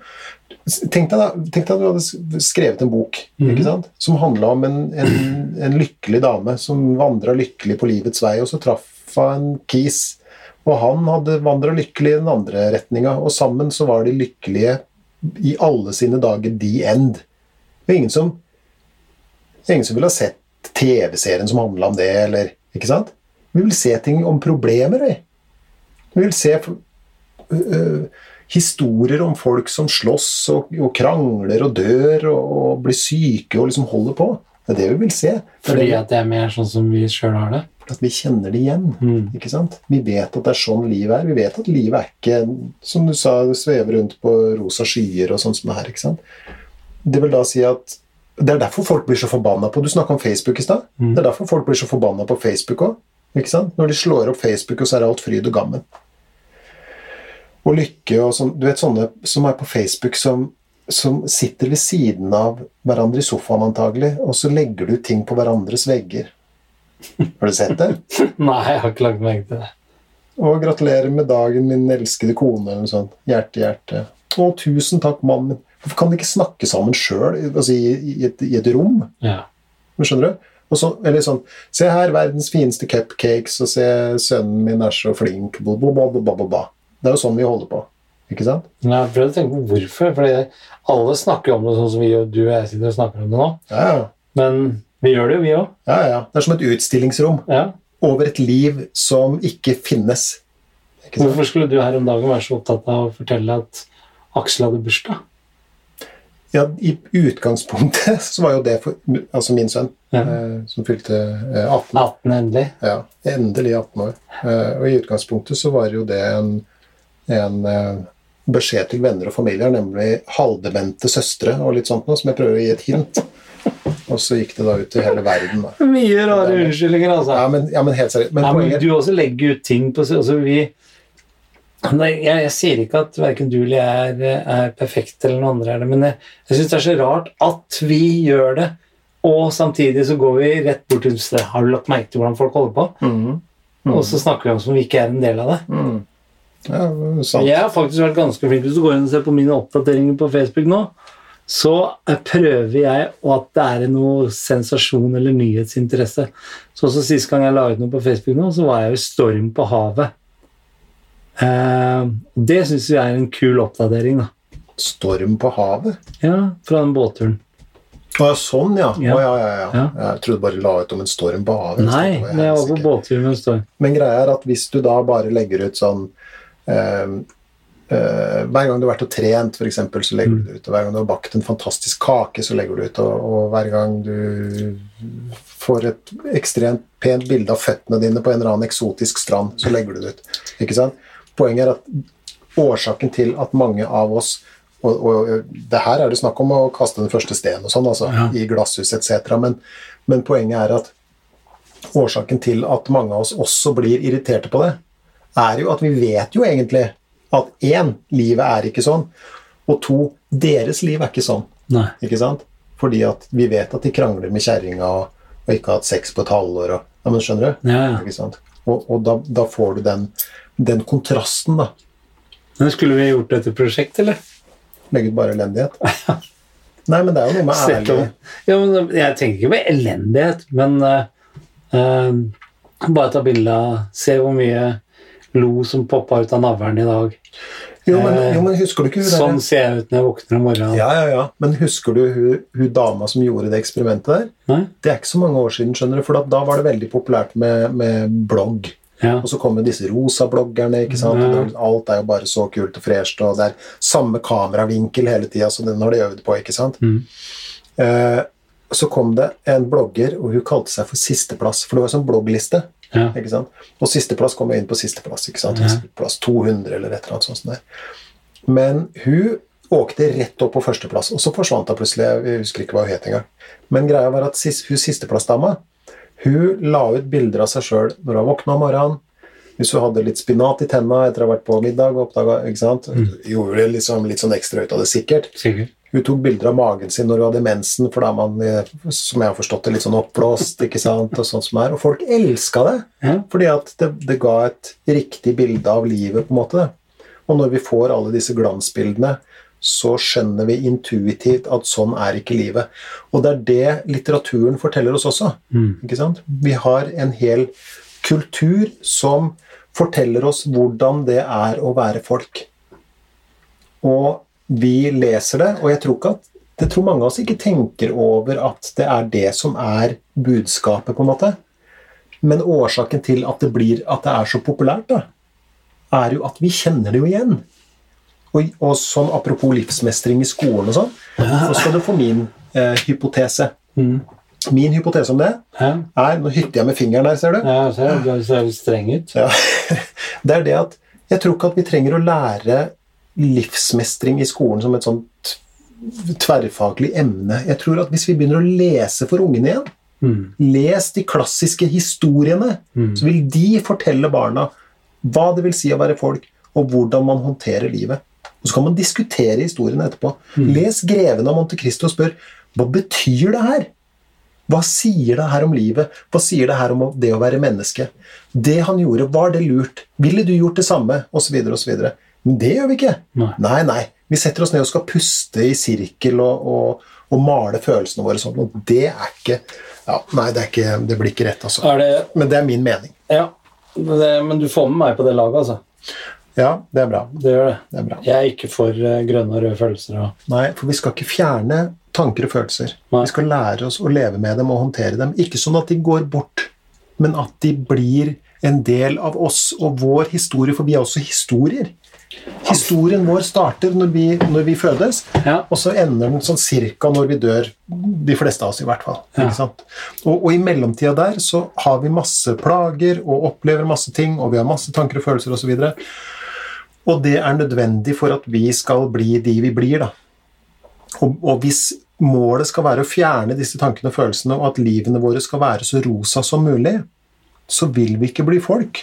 Tenk deg, da, tenk deg at du hadde skrevet en bok ikke sant? som handla om en, en, en lykkelig dame som vandra lykkelig på livets vei, og så traff hun en kis, og han hadde vandra lykkelig i den andre retninga, og sammen så var de lykkelige i alle sine dager the end. Det er ingen som, ingen som ville ha sett TV-serien som handla om det, eller Ikke sant? Vi vil se ting om problemer, vi. Vi vil se uh, historier om folk som slåss og, og krangler og dør og, og blir syke og liksom holder på. Det er det vi vil se. Det Fordi det, at det er mer sånn som vi sjøl har det. At vi kjenner det igjen. Mm. Ikke sant? Vi vet at det er sånn livet er. Vi vet at livet er ikke, som du sa, svever rundt på rosa skyer og sånn som det her. ikke sant? Det vil da si at det er derfor folk blir så forbanna på Du snakka om Facebook i stad. Mm. Det er derfor folk blir så forbanna på Facebook òg. Når de slår opp Facebook, og så er alt fryd og gammen. og Lykke og sånn, du vet sånne som er på Facebook som, som sitter ved siden av hverandre i sofaen antagelig, og så legger du ting på hverandres vegger. Har du sett det? Nei, jeg har ikke lagt merke til det. Og gratulerer med dagen, min elskede kone, eller sånn. Hjerte, hjerte. Å, tusen takk, mannen min. Hvorfor kan de ikke snakke sammen sjøl, altså i, i, i et rom? Ja. Men Skjønner du? Og så, eller sånn Se her, verdens fineste cupcakes, og se sønnen min er så flink bla, bla, bla. Det er jo sånn vi holder på. Ikke sant? Nei, jeg har å tenke på hvorfor. Fordi alle snakker om det sånn som vi og du og jeg sitter og snakker om det nå. Ja. Men vi gjør det vi òg. ja, ja. Det er som et utstillingsrom Ja. over et liv som ikke finnes. Ikke? Hvorfor skulle du her om dagen være så opptatt av å fortelle at Aksel hadde bursdag? Ja, I utgangspunktet så var jo det for altså min sønn, Ja. eh, som fylte eh, 18 18 endelig. Ja, endelig 18 år. Eh, og i utgangspunktet så var jo det en, en eh, beskjed til venner og familier, nemlig halvdemente søstre og litt sånt noe, som jeg prøver å gi et hint. Og så gikk det da ut til hele verden. Da. Mye rare unnskyldninger, altså. Ja, men, ja, men helt seriøst. Men ja, men poenget du også legger ut ting på altså vi, Nei, jeg, jeg sier ikke at verken du eller jeg er, er perfekt, eller noen andre er det, men jeg, jeg syns det er så rart at vi gjør det, og samtidig så går vi rett bort til stedet. Har du lagt merke til hvordan folk holder på? Mhm. Og så snakker vi om som vi ikke er en del av det. Mm. Ja, sant. Jeg har faktisk vært ganske flink. Hvis du går inn og ser på mine oppdateringer på Facebook nå, så prøver jeg og at det er noe sensasjon eller nyhetsinteresse. Så også Sist gang jeg la ut noe på Facebook, nå, så var jeg jo storm på havet. Eh, det syns jeg er en kul oppdatering. da. Storm på havet? Ja, Fra den båtturen. Å ja, sånn, ja. Ja. Å, ja, ja, ja. Jeg trodde bare la ut om en storm på havet. Nei, jeg var jeg var på båtturen båttur med en storm. Men greia er at hvis du da bare legger ut sånn eh, eh, Hver gang du har vært og trent, for eksempel, så legger du det ut. Og hver gang du har bakt en fantastisk kake, så legger du det ut. Og, og hver gang du får et ekstremt pent bilde av føttene dine på en eller annen eksotisk strand, så legger du det ut. Ikke sant? Poenget er at årsaken til at mange av oss og, og det her er det snakk om å kaste den første steinen og sånn, altså, Ja. i glasshus etc. Men, men poenget er at årsaken til at mange av oss også blir irriterte på det, er jo at vi vet jo egentlig at én, livet er ikke sånn, og to, deres liv er ikke sånn. Nei. Ikke sant? Fordi at vi vet at de krangler med kjerringa og, og ikke har hatt sex på et halvår. Og, ja, men skjønner du? Ja, ja. Ikke sant? Og, og da, da får du den, den kontrasten, da. Men Skulle vi gjort dette prosjektet, eller? Legge ut bare elendighet. Nei, men det er jo noe med ærlig Ja, men jeg tenker ikke på elendighet, men uh, uh, bare ta bilde av Se hvor mye lo som poppa ut av navlen i dag. jo men, Eh, jo, men husker du ikke hun Sånn der? ser jeg ut når jeg våkner om morgenen. Ja, ja, ja. Men husker du hun, hun dama som gjorde det eksperimentet der? Nei? Det er ikke så mange år siden, skjønner du, for da, da var det veldig populært med, med blogg. Ja. Og så kommer disse rosa bloggerne, ikke sant? Ja. Alt er jo bare så kult og fresht, og det er samme kameravinkel hele tida, så den har de øvd på, ikke sant? Mm. Eh, så kom det en blogger, og hun kalte seg for Sisteplass, for det var en sånn bloggliste. Ja. ikke sant? Og sisteplass kom jeg inn på sisteplass, ikke sant? Ja. Plass 200 eller et eller annet sånt. Der. Men hun åkte rett opp på førsteplass, og så forsvant hun plutselig. Jeg husker ikke hva hun het engang. Men greia var at sist, hun sisteplassdama hun la ut bilder av seg sjøl når hun våkna om morgenen. Hvis hun hadde litt spinat i tenna etter å ha vært på middag, og ikke sant? gjorde liksom litt sånn ekstra ut av det, sikkert. Sikkert. Hun tok bilder av magen sin når hun hadde mensen, for da er man, eh, som jeg har forstått det, litt sånn oppblåst, ikke sant, og sånt som er. Og folk elska det, fordi at det, det ga et riktig bilde av livet, på en måte. Og når vi får alle disse glansbildene, så skjønner vi intuitivt at sånn er ikke livet. Og det er det litteraturen forteller oss også. Mm. Ikke sant? Vi har en hel kultur som forteller oss hvordan det er å være folk. Og vi leser det, og jeg tror ikke at jeg tror mange av oss ikke tenker over at det er det som er budskapet, på en måte. Men årsaken til at det, blir, at det er så populært, da, er jo at vi kjenner det jo igjen. Og, og sånn apropos livsmestring i skolen og sånn, så skal du få min eh, hypotese. Mm. Min hypotese om det er Nå hytter jeg med fingeren der, ser du. Ja, ser, du ser streng ut. Ja. Det er det at jeg tror ikke at vi trenger å lære livsmestring i skolen som et sånt tverrfaglig emne. Jeg tror at hvis vi begynner å lese for ungene igjen, Mm. les de klassiske historiene, Mm. så vil de fortelle barna hva det vil si å være folk, og hvordan man håndterer livet. Og Så kan man diskutere historien etterpå. Les 'Greven av Monte Cristo' og spør hva betyr det her? Hva sier det her om livet? Hva sier det her om det å være menneske? Det han gjorde, var det lurt? Ville du gjort det samme? Og så videre og så videre. Men det gjør vi ikke. Nei. nei. nei. Vi setter oss ned og skal puste i sirkel og, og, og male følelsene våre sånn. Og det er ikke ja, Nei, det, er ikke, det blir ikke rett, altså. Det, Men det er min mening. ja, det, men du får med meg på det laget, altså. Ja, det er bra. Det gjør det. Det er bra. Jeg er ikke for eh, grønne og røde følelser. Og... Nei, for vi skal ikke fjerne tanker og følelser. Nei. Vi skal lære oss å leve med dem og håndtere dem. Ikke sånn at de går bort, men at de blir en del av oss og vår historie, for vi er også historier. Historien vår starter når vi, når vi fødes, Ja. og så ender den sånn cirka når vi dør. De fleste av oss, i hvert fall. Ja. Og, og i mellomtida der så har vi masse plager og opplever masse ting, og vi har masse tanker og følelser osv. Og, så og det er nødvendig for at vi skal bli de vi blir, da. Og, og hvis målet skal være å fjerne disse tankene og følelsene, og at livene våre skal være så rosa som mulig, så vil vi ikke bli folk.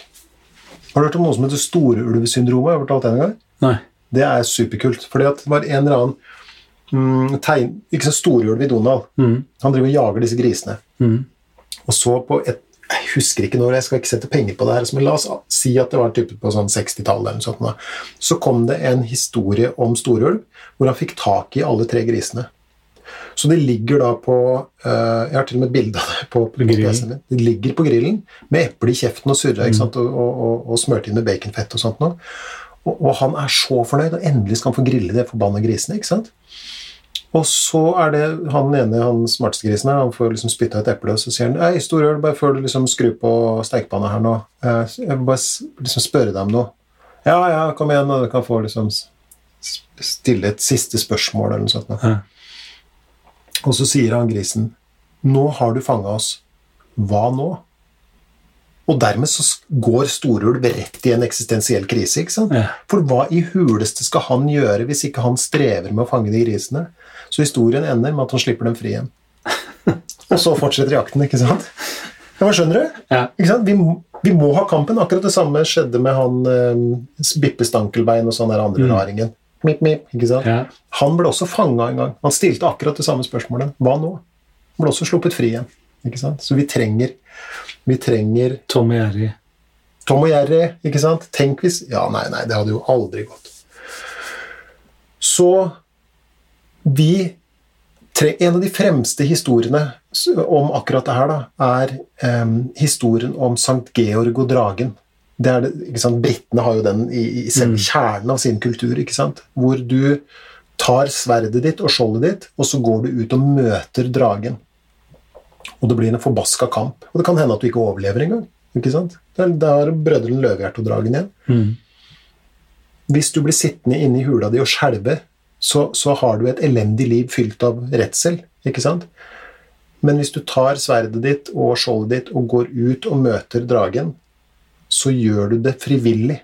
Har du hørt om noe som heter storulvsyndromet? Har fortalt det en gang? Nei. Det er superkult. fordi at det var en eller annen mm, tegn, ikke så storulv i Donald. Mm. Han driver og jager disse grisene. Mm. Og så på et Jeg husker ikke når, jeg skal ikke sette penger på det her, men la oss si at det var type på sånn 60-tallet. eller noe sånt. Så kom det en historie om storulv hvor han fikk tak i alle tre grisene. Så de ligger da på eh, Jeg har til og med et bilde av det på, på PC-en min. De ligger på grillen med eple i kjeften og surra mm. Og, og, og, og smørt inn med baconfett og sånt noe. Og, og han er så fornøyd, og endelig skal han få grille de forbanna grisene. ikke sant? Og så er det han ene, han smarteste grisen her, han får liksom spytta et eple, og så sier han Hei, Storøl, bare før du liksom skrur på stekepanna her nå, eh, jeg vil bare liksom spørre deg om noe. Ja, ja, kom igjen, og du kan få liksom stille et siste spørsmål eller noe sånt. Ja. Og så sier han grisen Nå har du fanga oss. Hva nå? Og dermed så går storulv rett i en eksistensiell krise. ikke sant? Ja. For hva i huleste skal han gjøre hvis ikke han strever med å fange de grisene? Så historien ender med at han slipper dem fri igjen. Og så fortsetter jakten, ikke sant? Ja, hva skjønner du? Ja. Ikke sant? Vi, vi må ha kampen. Akkurat det samme skjedde med han eh, Bippe Stankelbein og sånn der andre raringen. Mip, mip, ikke sant? Ja. Han ble også fanga en gang. Han stilte akkurat det samme spørsmålet. Hva nå? Han ble også sluppet fri igjen. Ikke sant? Så vi trenger, vi trenger Tom og Jerry. Tom og Jerry, ikke sant? Tenk hvis Ja, nei, nei, det hadde jo aldri gått. Så vi tre, En av de fremste historiene om akkurat det her, da, er eh, historien om Sankt Georg og dragen. Det er det? Britene har jo den i, i selve kjernen av sin kultur, ikke sant? hvor du tar sverdet ditt og skjoldet ditt, og så går du ut og møter dragen. Og det blir en forbaska kamp. Og det kan hende at du ikke overlever engang. Ikke sant? Det er Brødrene Løvehjerte og dragen igjen. Mm. Hvis du blir sittende inne i hula di og skjelve, så, så har du et elendig liv fylt av redsel. Ikke sant? Men hvis du tar sverdet ditt og skjoldet ditt og går ut og møter dragen, så gjør du det frivillig.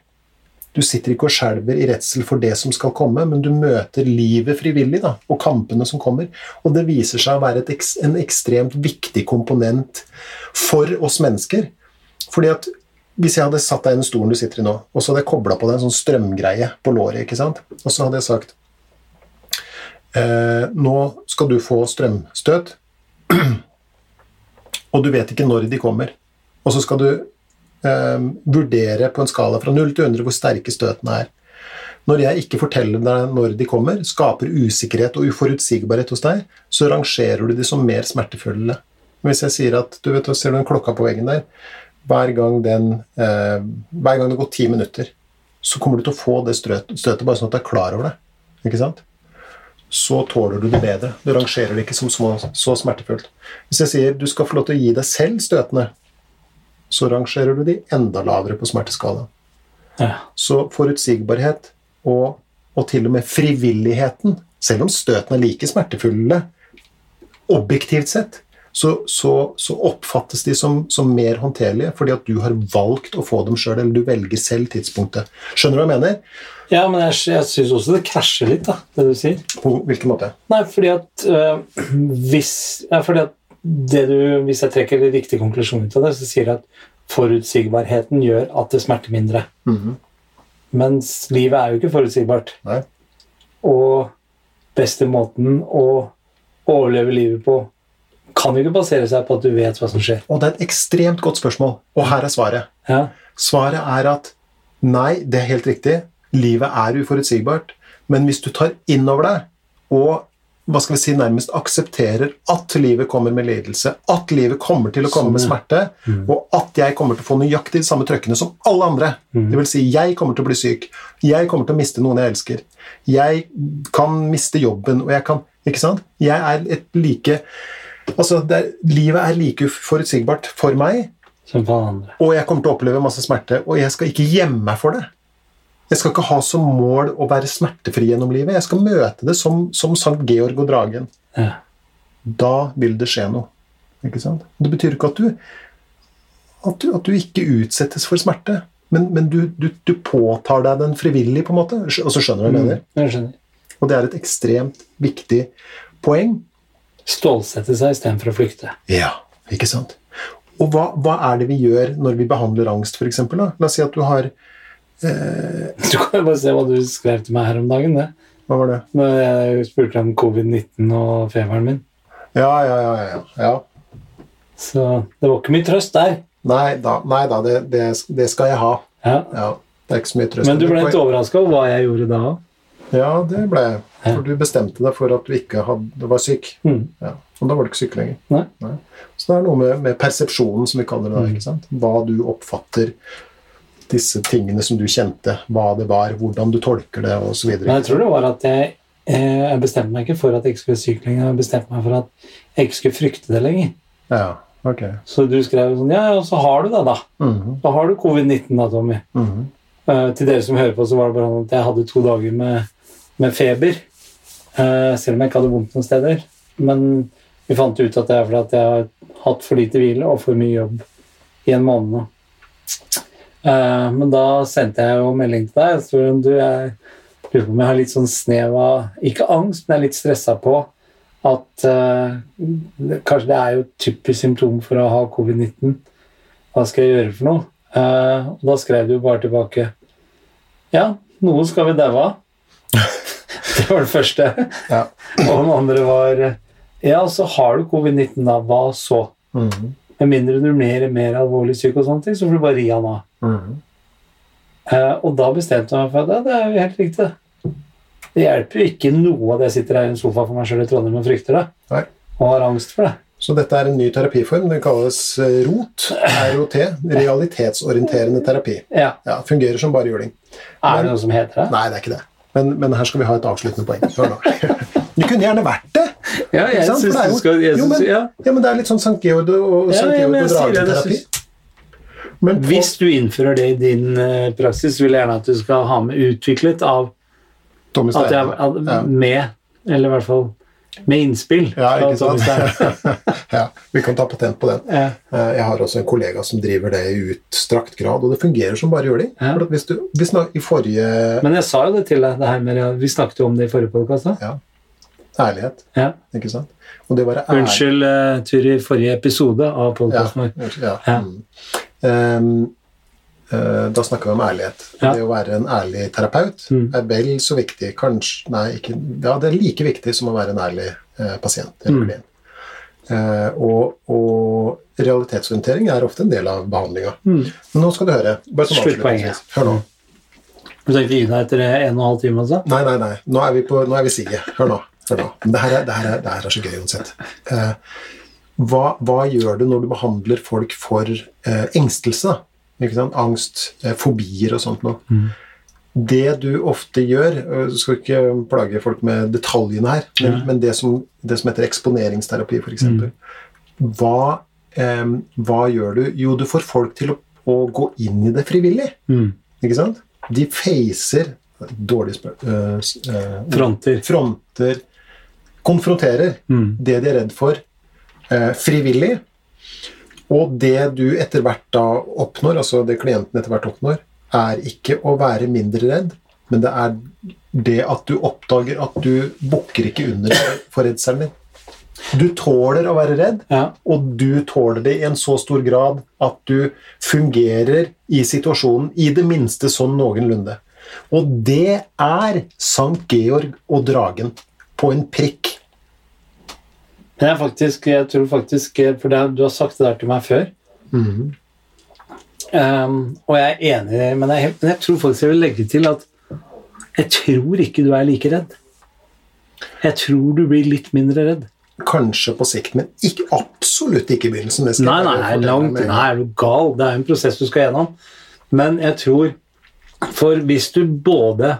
Du sitter ikke og skjelver i redsel for det som skal komme, men du møter livet frivillig da, og kampene som kommer. Og det viser seg å være et, en ekstremt viktig komponent for oss mennesker. Fordi at hvis jeg hadde satt deg i den stolen du sitter i nå, og så hadde jeg kobla på deg en sånn strømgreie på låret, ikke sant? og så hadde jeg sagt eh, Nå skal du få strømstøt, og du vet ikke når de kommer. Og så skal du vurdere på en skala fra 0 til 100 hvor sterke støtene er. Når jeg ikke forteller deg når de kommer, skaper usikkerhet og uforutsigbarhet hos deg, så rangerer du de som mer smertefulle. Hvis jeg sier at du vet, Ser du den klokka på veggen der? Hver gang, den, eh, hver gang det går ti minutter, så kommer du til å få det støtet bare sånn at du er klar over det. Ikke sant? Så tåler du det bedre. Du rangerer det ikke som så, så smertefullt. Hvis jeg sier du skal få lov til å gi deg selv støtene, så rangerer du de enda lavere på smerteskala. Ja. Så forutsigbarhet og, og til og med frivilligheten, selv om støtene er like smertefulle objektivt sett, så, så, så oppfattes de som, som mer håndterlige fordi at du har valgt å få dem sjøl, eller du velger selv tidspunktet. Skjønner du hva jeg mener? ja, men jeg, jeg syns også det krasjer litt, da, det du sier. På hvilken måte? Nei, fordi at øh, hvis ja, fordi at du, Hvis jeg trekker en riktig konklusjon ut av det, så sier jeg at forutsigbarheten gjør at det smerter mindre. Mens livet er jo ikke forutsigbart. Nei. Og beste måten å overleve livet på kan jo ikke basere seg på at du vet hva som skjer. Og det er et ekstremt godt spørsmål, og her er svaret. Ja. Svaret er at nei, det er helt riktig. Livet er uforutsigbart. Men hvis du tar inn over deg og hva skal vi si, nærmest aksepterer at livet kommer med lidelse, at livet kommer til å komme med Sånn, smerte, og at jeg kommer til å få nøyaktig de samme trøkkene som alle andre. Det vil si, jeg kommer til å bli syk. Jeg kommer til å miste noen jeg elsker. Jeg kan miste jobben, og jeg kan Ikke sant? Jeg er et like Altså, det er, livet er like uforutsigbart for meg, Som for andre. og jeg kommer til å oppleve masse smerte, og jeg skal ikke gjemme meg for det. Jeg skal ikke ha som mål å være smertefri gjennom livet. Jeg skal møte det som, som Sankt Georg og dragen. Ja. Da vil det skje noe. Ikke sant? Det betyr ikke at du, at du, at du ikke utsettes for smerte, men, men du, du, du påtar deg den frivillig, på en måte. Og så skjønner du hva jeg mener. Jeg skjønner. Og det er et ekstremt viktig poeng. Stålsette seg istedenfor å flykte. Ja, ikke sant? Og hva, hva er det vi gjør når vi behandler angst, f.eks.? La oss si at du har Du kan jo bare se hva du skrev til meg her om dagen. det. Hva var det? Når jeg spurte om covid-19 og feberen min. Ja, ja, ja. ja, ja. Så det var ikke mye trøst der. Nei da, nei da det, det, det skal jeg ha. Ja. Ja, det er ikke så mye trøst. Men du ble litt overraska over hva jeg gjorde da òg. Ja, det ble jeg. For du bestemte deg for at du ikke hadde, var syk. Mm. Ja. Og da var du ikke syk lenger. Nei. Så det er noe med, med persepsjonen, som vi kaller det. da, ikke sant? Hva du oppfatter disse tingene som du kjente, hva det var, hvordan du tolker det, osv. Jeg tror det var at jeg, eh, jeg bestemte meg ikke for at jeg ikke skulle sykle lenger. Jeg bestemte meg for at jeg ikke skulle frykte det lenger. Ja, ok. Så du skrev sånn Ja, ja, så har du det, da. Mhm, Så har du covid-19, da, Tommy. Mm -hmm. uh, til dere som hører på, så var det bare sånn at jeg hadde to dager med, med feber. Uh, selv om jeg ikke hadde vondt noen steder. Men vi fant ut at det er fordi at jeg har hatt for lite hvile og for mye jobb i en måned nå. Eh, men da sendte jeg jo melding til deg. Så du, jeg lurer på om jeg har litt sånn snev av Ikke angst, men jeg er litt stressa på at uh, Kanskje det er jo typisk symptom for å ha covid-19. Hva skal jeg gjøre for noe? Uh, og da skrev du bare tilbake Ja, noe skal vi daue av. det var det første. Ja. Og den andre var Ja, så har du covid-19, da. Hva så? Mhm, Med mindre du blir mer alvorlig syk, og sånne ting, så får du bare ri han av. Eh, og da bestemte jeg meg for at ja, det er jo helt riktig. det. Hjelper jo ikke noe at jeg sitter her i en sofa for meg sjøl i Trondheim og frykter det. Nei. Og har angst for det. Så dette er en ny terapiform. Den kalles eh, ROT. ROT. Realitetsorienterende terapi. Ja. Ja, Fungerer som bare juling. Er det noe som heter det? Nei, det er ikke det. Men, men her skal vi ha et avsluttende poeng. Det kunne gjerne vært det. Ja, jeg syns du skal jo, men- ja. Ja, men det er litt sånn Sankt Georg og Sankt Georg og drageterapi. Men Hvis du innfører det i din eh, praksis, vil jeg gjerne at du skal ha med utviklet av Tommy Steine. Ja. med Eller i hvert fall med innspill. Ja, ikke sant? Ja, vi kan ta patent på den. Ja. Eh, Jeg har også en kollega som driver det i utstrakt grad, og det fungerer som bare juling. Ja. Hvis du, hvis nå, I forrige Men jeg sa jo det til deg, det her med, vi snakket jo om det i forrige podkast. ærlighet, Ja. ikke sant? Og det å være ærlig Unnskyld, uh, Turi, forrige episode av Ja, podkasten vår. ja. Ja. Mm. Ehm, eh, da snakker vi om ærlighet. Ja. Det å være en ærlig terapeut Mm. er vel så viktig kanskje, Nei, ikke, ja, det er like viktig som å være en ærlig eh, pasient. Mm. Eh, og, og realitetsorientering er ofte en del av behandlinga. Mm. Men nå skal du høre. Sånn Sluttpoenget. Hør nå. Du tenkte gi deg etter en og en halv time, altså? Nei, nei, nei. Nå er vi på Nå er vi siget. Hør nå. Hør nå. Men Det her er, det her er, det her er så gøy uansett. Eh, hva, hva gjør du når du behandler folk for eh, engstelse? Angst, eh, fobier og sånt noe. Det du ofte gjør øh, Du skal ikke plage folk med detaljene her, men, Ja. men det, som, det som heter eksponeringsterapi, f.eks. eksempel Hva, eh, hva gjør du? Jo, du får folk til å, å gå inn i det frivillig. Mm. Ikke sant? De facer Dårlig spør... øh, øh, Fronter. Fronter Konfronterer Mm. det de er redd for, eh, frivillig. Og det du etter hvert da oppnår, altså det klienten etter hvert oppnår, er ikke å være mindre redd, men det er det at du oppdager at du bukker ikke under for redselen din. Du tåler å være redd, Ja. og du tåler det i en så stor grad at du fungerer i situasjonen i det minste sånn noenlunde. Og det er Sankt Georg og dragen på en prikk. Men jeg, faktisk, jeg tror faktisk For det, du har sagt det der til meg før. Um, og jeg er enig, men jeg, men jeg tror faktisk jeg vil legge til at jeg tror ikke du er like redd. Jeg tror du blir litt mindre redd. Kanskje på sikt, men ikke, absolutt ikke i begynnelsen. Nei, jeg nei, langt Nei, er du gal? Det er en prosess du skal gjennom. Men jeg tror For hvis du både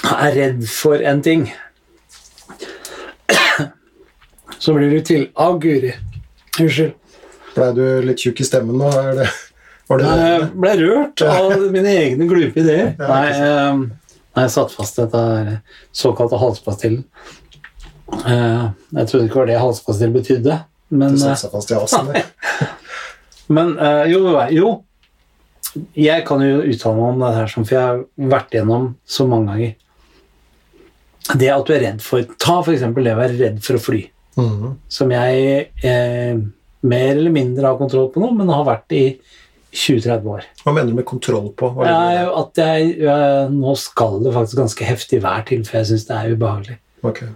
er redd for en ting, så blir du til Å, guri. Unnskyld. Blei du litt tjukk i stemmen nå? Er det, var det Jeg ble rørt av mine egne glupe ideer. Ja, Nei, ikke eh, nei, jeg satte fast dette her såkalte halspastillen. Eh, jeg trodde ikke det var det halspastill betydde, men Du eh, satte fast i halsen? Men eh, jo, jo. Jeg kan jo uttale meg om det her, for jeg har vært gjennom så mange ganger. Det at du er redd for Ta eksempel det å være redd for å fly. Mhm. Som jeg eh, mer eller mindre har kontroll på nå, men har vært i 20-30 år. Hva mener du med kontroll på? Hva Ja, at jeg, eh, nå skal det faktisk ganske heftig vær til, for jeg syns det er ubehagelig. Okay.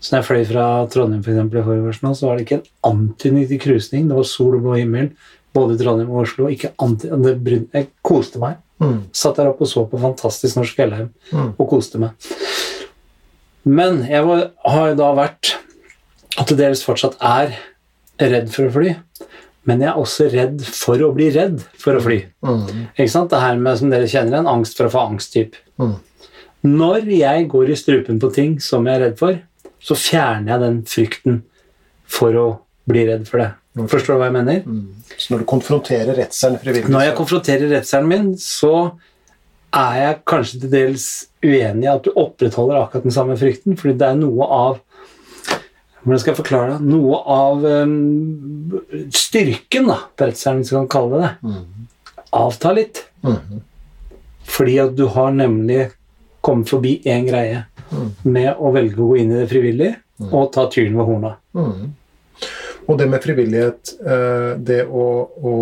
Så når jeg fløy fra Trondheim for eksempel, i forgårs nå, så var det ikke en antydning til krusning. Det var sol og blå himmel både i Trondheim og Oslo. Ikke anty det jeg koste meg. Mm. Satt der oppe og så på fantastisk norsk fjellheim Mm. og koste meg. Men jeg var, har jo da vært, og til dels fortsatt er, redd for å fly. Men jeg er også redd for å bli redd for å fly. Mm. Ikke sant? Det her med, som dere kjenner en angst for å få angsttyp. Mm. Når jeg går i strupen på ting som jeg er redd for, så fjerner jeg den frykten for å bli redd for det. Forstår du hva jeg mener? Så når du konfronterer redselen frivillig Når jeg konfronterer redselen min, så er jeg kanskje til dels uenig i at du opprettholder akkurat den samme frykten, fordi det er noe av hvordan skal jeg forklare det? Noe av um, styrken da, på redselen, hvis vi kan kalle det det, avtar litt. Mm. Fordi at du har nemlig kommet forbi én greie med å velge å gå inn i det frivillige og ta tyren ved horna. Mhm. Og det med frivillighet eh, det å, å,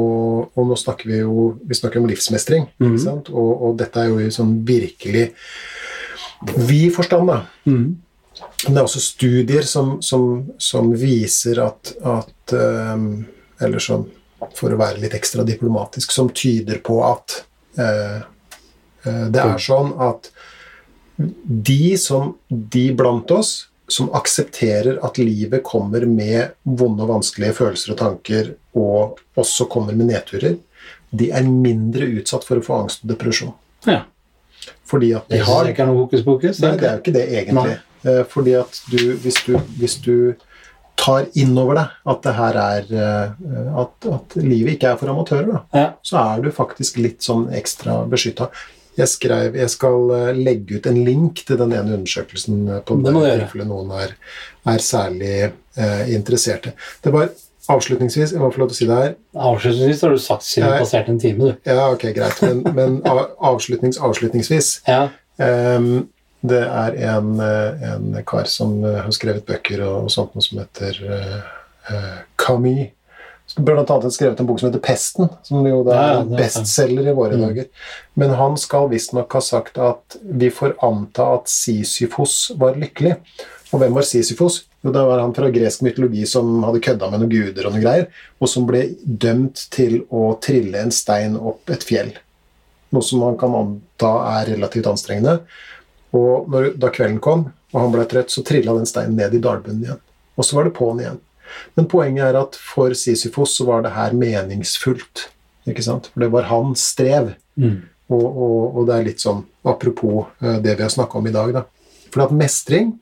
Og nå snakker vi jo vi snakker om livsmestring, ikke sant? Og, og dette er jo i sånn virkelig vid forstand, da. Men det er også studier som, som, som viser at, at um, Eller som, for å være litt ekstra diplomatisk, som tyder på at uh, uh, det er sånn at de som de blant oss som aksepterer at livet kommer med vonde og vanskelige følelser og tanker, og også kommer med nedturer, de er mindre utsatt for å få angst og depresjon. Ja. Fordi at de Det er ikke noe hokus pokus. Nei, det er jo ikke det egentlig. Eh, Fordi at du hvis, du hvis du tar inn over deg at det her er eh, at, at livet ikke er for amatører, da, Ja. så er du faktisk litt sånn ekstra beskytta. Jeg skrev Jeg skal eh, legge ut en link til den ene undersøkelsen eh, på Det må du tilfelle noen er, er særlig eh, interesserte. Det var avslutningsvis Jeg må få lov til å si det her. Avslutningsvis har du sagt siden det passerte en time, du. Ja, ok, greit. Men, men avslutnings, avslutningsvis Ja. Ehm, det er en, eh, en kar som eh, har skrevet bøker og, og sånt noe som heter uh, Camus. Som Blant annet skrevet en bok som heter Pesten, som jo da er er bestselger i våre Mm. dager. Men han skal visstnok ha sagt at vi får anta at Sisyfos var lykkelig. Og hvem var Sisyfos? Jo, det var han fra gresk mytologi som hadde kødda med noen guder og noen greier, og som ble dømt til å trille en stein opp et fjell. Noe som man kan anta er relativt anstrengende. Og når, da kvelden kom, og han ble trøtt, så trilla den steinen ned i dalbunnen igjen. Og så var det på'n igjen. Men poenget er at for Sisyfos så var det her meningsfullt. Ikke sant? For det var hans strev. Mm. Og, og, og det er litt sånn apropos eh, det vi har snakka om i dag, da. For at mestring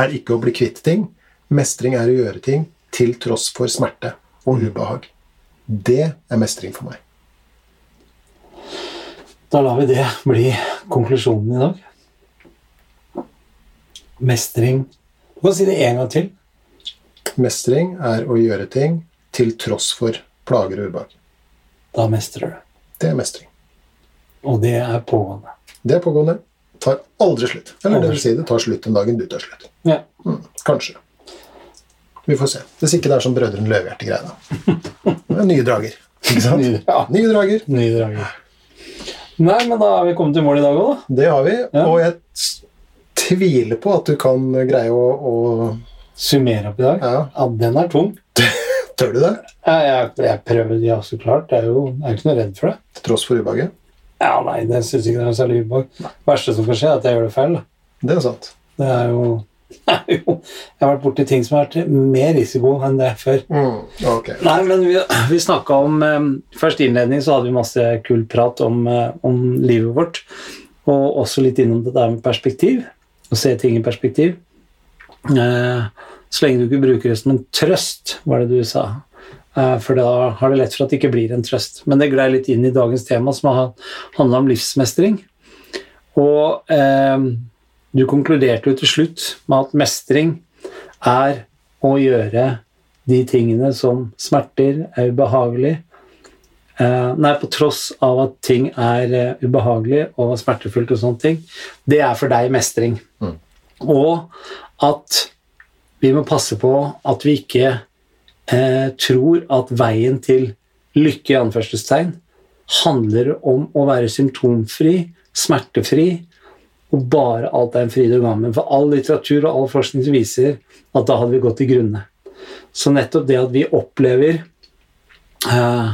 er ikke å bli kvitt ting. Mestring er å gjøre ting til tross for smerte og ubehag. Det er mestring for meg. Da lar vi det bli konklusjonen i dag. Mestring Du kan si det en gang til. Mestring er å gjøre ting til tross for plager og ubehag. Da mestrer du. Det er mestring. Og det er pågående. Det er pågående. Tar aldri slutt. Eller det vil si, det tar slutt den dagen du tar slutt. Ja. Mm, kanskje. Vi får se. Hvis ikke det er sånn Brødrene Løvehjerte-greie, da. Det er nye drager. Ikke sant? Nye- ja. Nye drager. Nye drager. Nei, men da har vi kommet til mål i dag òg, da. Det har vi, Ja. og jeg tviler på at du kan greie å, å Summere opp i dag. Ja, Ja, den er tung. tør du det? Ja, jeg, jeg prøver, ja, så klart. Jeg er jo, jeg er ikke noe redd for det. Til tross for ubehaget? Ja, nei, det syns ikke det er særlig ubehag. Det verste som kan skje, er at jeg gjør det feil. Det er sant. Det er jo, det er jo Jeg har vært borti ting som har vært mer risiko enn det før. Mm, okay. Nei, men vi, vi snakka om eh, Først innledning så hadde vi masse kul prat om, eh, om livet vårt. Og også litt innom det der med perspektiv. Å se ting i perspektiv. Eh, så lenge du ikke bruker det som en trøst, var det du sa. Eh, for da har det lett for at det ikke blir en trøst. Men det glei litt inn i dagens tema, som har handla om livsmestring. Og eh, du konkluderte jo til slutt med at mestring er å gjøre de tingene som smerter, er ubehagelig. Eh, nei, på tross av at ting er ubehagelige ubehagelig og smertefullt og sånne ting. Det er for deg mestring. Og at vi må passe på at vi ikke eh, tror at veien til lykke i anførselstegn handler om å være symptomfri, smertefri, og bare alt er en fryd og gammen. For all litteratur og all forskning viser at da hadde vi gått til grunne. Så nettopp det at vi opplever eh,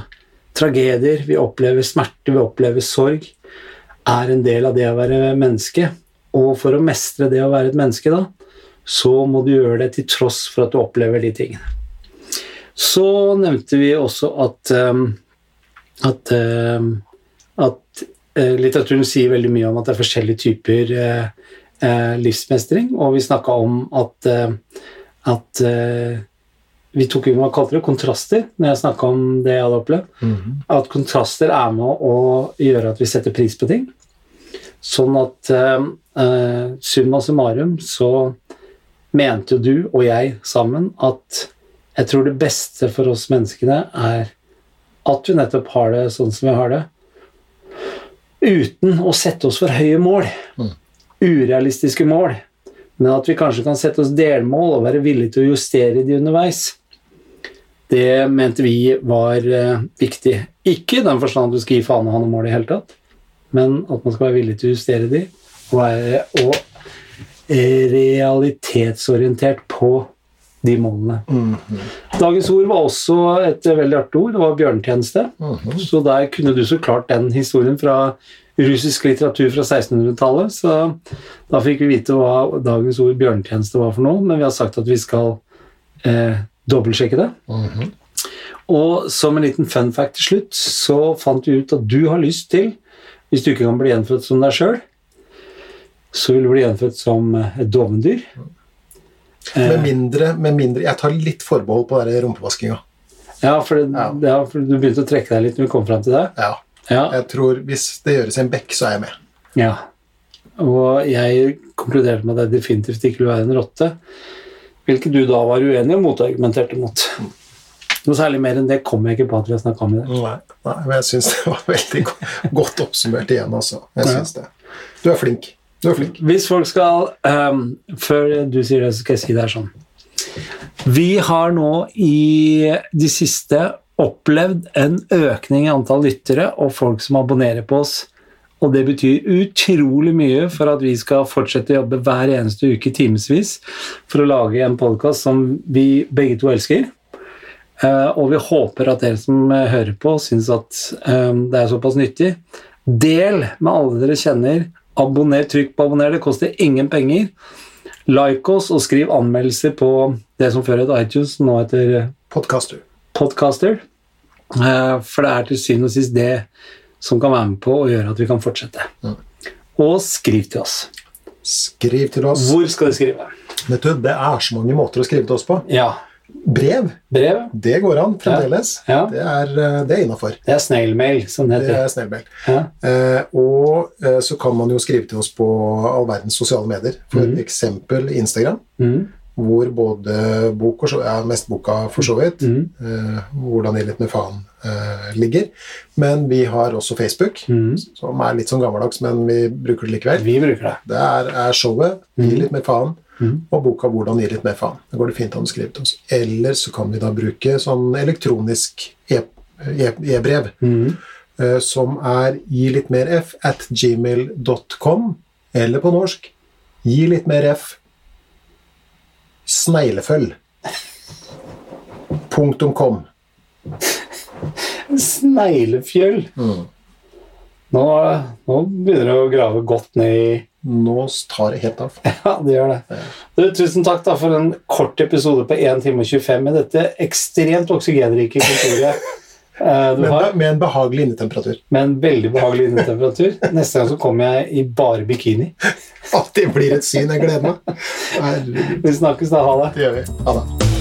tragedier, vi opplever smerte, vi opplever sorg, er en del av det å være menneske. Og for å mestre det å være et menneske, da, så må du gjøre det til tross for at du opplever de tingene. Så nevnte vi også at um, at, um, at uh, litteraturen sier veldig mye om at det er forskjellige typer uh, uh, livsmestring, og vi snakka om at, at vi tok inn, kalte det kontraster når jeg snakka om det jeg hadde opplevd. Mhm. At kontraster er med å gjøre at vi setter pris på ting. Sånn at uh, uh, summa summarum så mente jo du og jeg sammen at jeg tror det beste for oss menneskene er at vi nettopp har det sånn som vi har det, uten å sette oss for høye mål. Urealistiske mål. Men at vi kanskje kan sette oss delmål og være villige til å justere de underveis. Det mente vi var uh, viktig. Ikke i den forstand at du skal gi faen og ha noe mål i hele tatt, men at man skal være villig til å justere de, være, og eh, realitetsorientert på de målene. Mhm. Dagens ord var også et eh, veldig artig ord. Det var bjørnetjeneste. Mhm. Så der kunne du så klart den historien fra russisk litteratur fra 1600-tallet. Så da fikk vi vite hva dagens ord bjørnetjeneste var for noe, men vi har sagt at vi skal eh, dobbeltsjekke det. Mhm. Og som en liten fun fact til slutt, så fant vi ut at du har lyst til, hvis du ikke kan bli gjenfødt som deg sjøl, så vil du bli gjenfødt som eh, et dovendyr. Med mindre, med mindre Jeg tar litt forbehold på rumpevaskinga. Ja, for, det, Ja. ja, for du begynte å trekke deg litt når vi kom fram til det. Ja. Ja. Jeg tror Hvis det gjøres i en bekk, så er jeg med. Ja. Og jeg konkluderte med at det definitivt ikke ville være en rotte. Hvilket du da var uenig og motargumenterte mot. Noe særlig mer enn det kommer jeg ikke på at vi har snakka om i dag. Nei, nei, men jeg syns det var veldig godt oppsummert igjen, altså. Jeg Ja. det. Du er flink. Du er flink. Hvis folk skal um, Før du sier det, så skal jeg si det her sånn. Vi har nå i de siste opplevd en økning i antall lyttere og folk som abonnerer på oss. Og det betyr utrolig mye for at vi skal fortsette å jobbe hver eneste uke timevis for å lage en podkast som vi begge to elsker. Eh, og vi håper at dere som hører på, syns at eh, det er såpass nyttig. Del med alle dere kjenner. Abonner, trykk på abonner. Det koster ingen penger. Like oss og skriv anmeldelser på det som før het iTunes, nå heter Podcaster. Podcaster. Eh, For det er til syvende og sist det som kan være med på å gjøre at vi kan fortsette. Mm. Og skriv til oss. Skriv til oss. Hvor skal du skrive? Vet du, Det er så mange måter å skrive til oss på. Ja. Brev, Brev? det går an fremdeles. Ja. Det er, eh, det er innafor. Det er snailmail, som det Det er. Ja. Eh, og eh, så kan man jo skrive til oss på all verdens sosiale medier. For eksempel Instagram, Mm. hvor både bok og så, ja, mest boka for så vidt, Mm. eh, hvordan i litt med faen eh, ligger. Men vi har også Facebook, Mm. som er litt sånn gammeldags, men vi bruker det likevel. Vi bruker det. Det er, er showet Gi litt mer faen, Mm. og boka Hvordan gi litt mer faen. Da går det fint an å skrive til oss. Eller så kan vi da bruke sånn elektronisk e- e- e-brev. Mm. uh, som er gi litt mer f at gmail.com, eller på norsk gi litt mer f sneglefølg. Punktum kom. Sneglefjøll. Nå, nå begynner du å grave godt ned i Nå tar det helt av. Ja, det gjør det. Du, tusen takk da for en kort episode på 1 time og 25 med dette ekstremt oksygenrike kontoret eh, du har, med en behagelig innetemperatur. med en veldig behagelig innetemperatur. Neste gang så kommer jeg i bare bikini. At det blir et syn. Jeg gleder meg. Herregud. Vi snakkes da. Ha det. Det gjør vi. Ha det.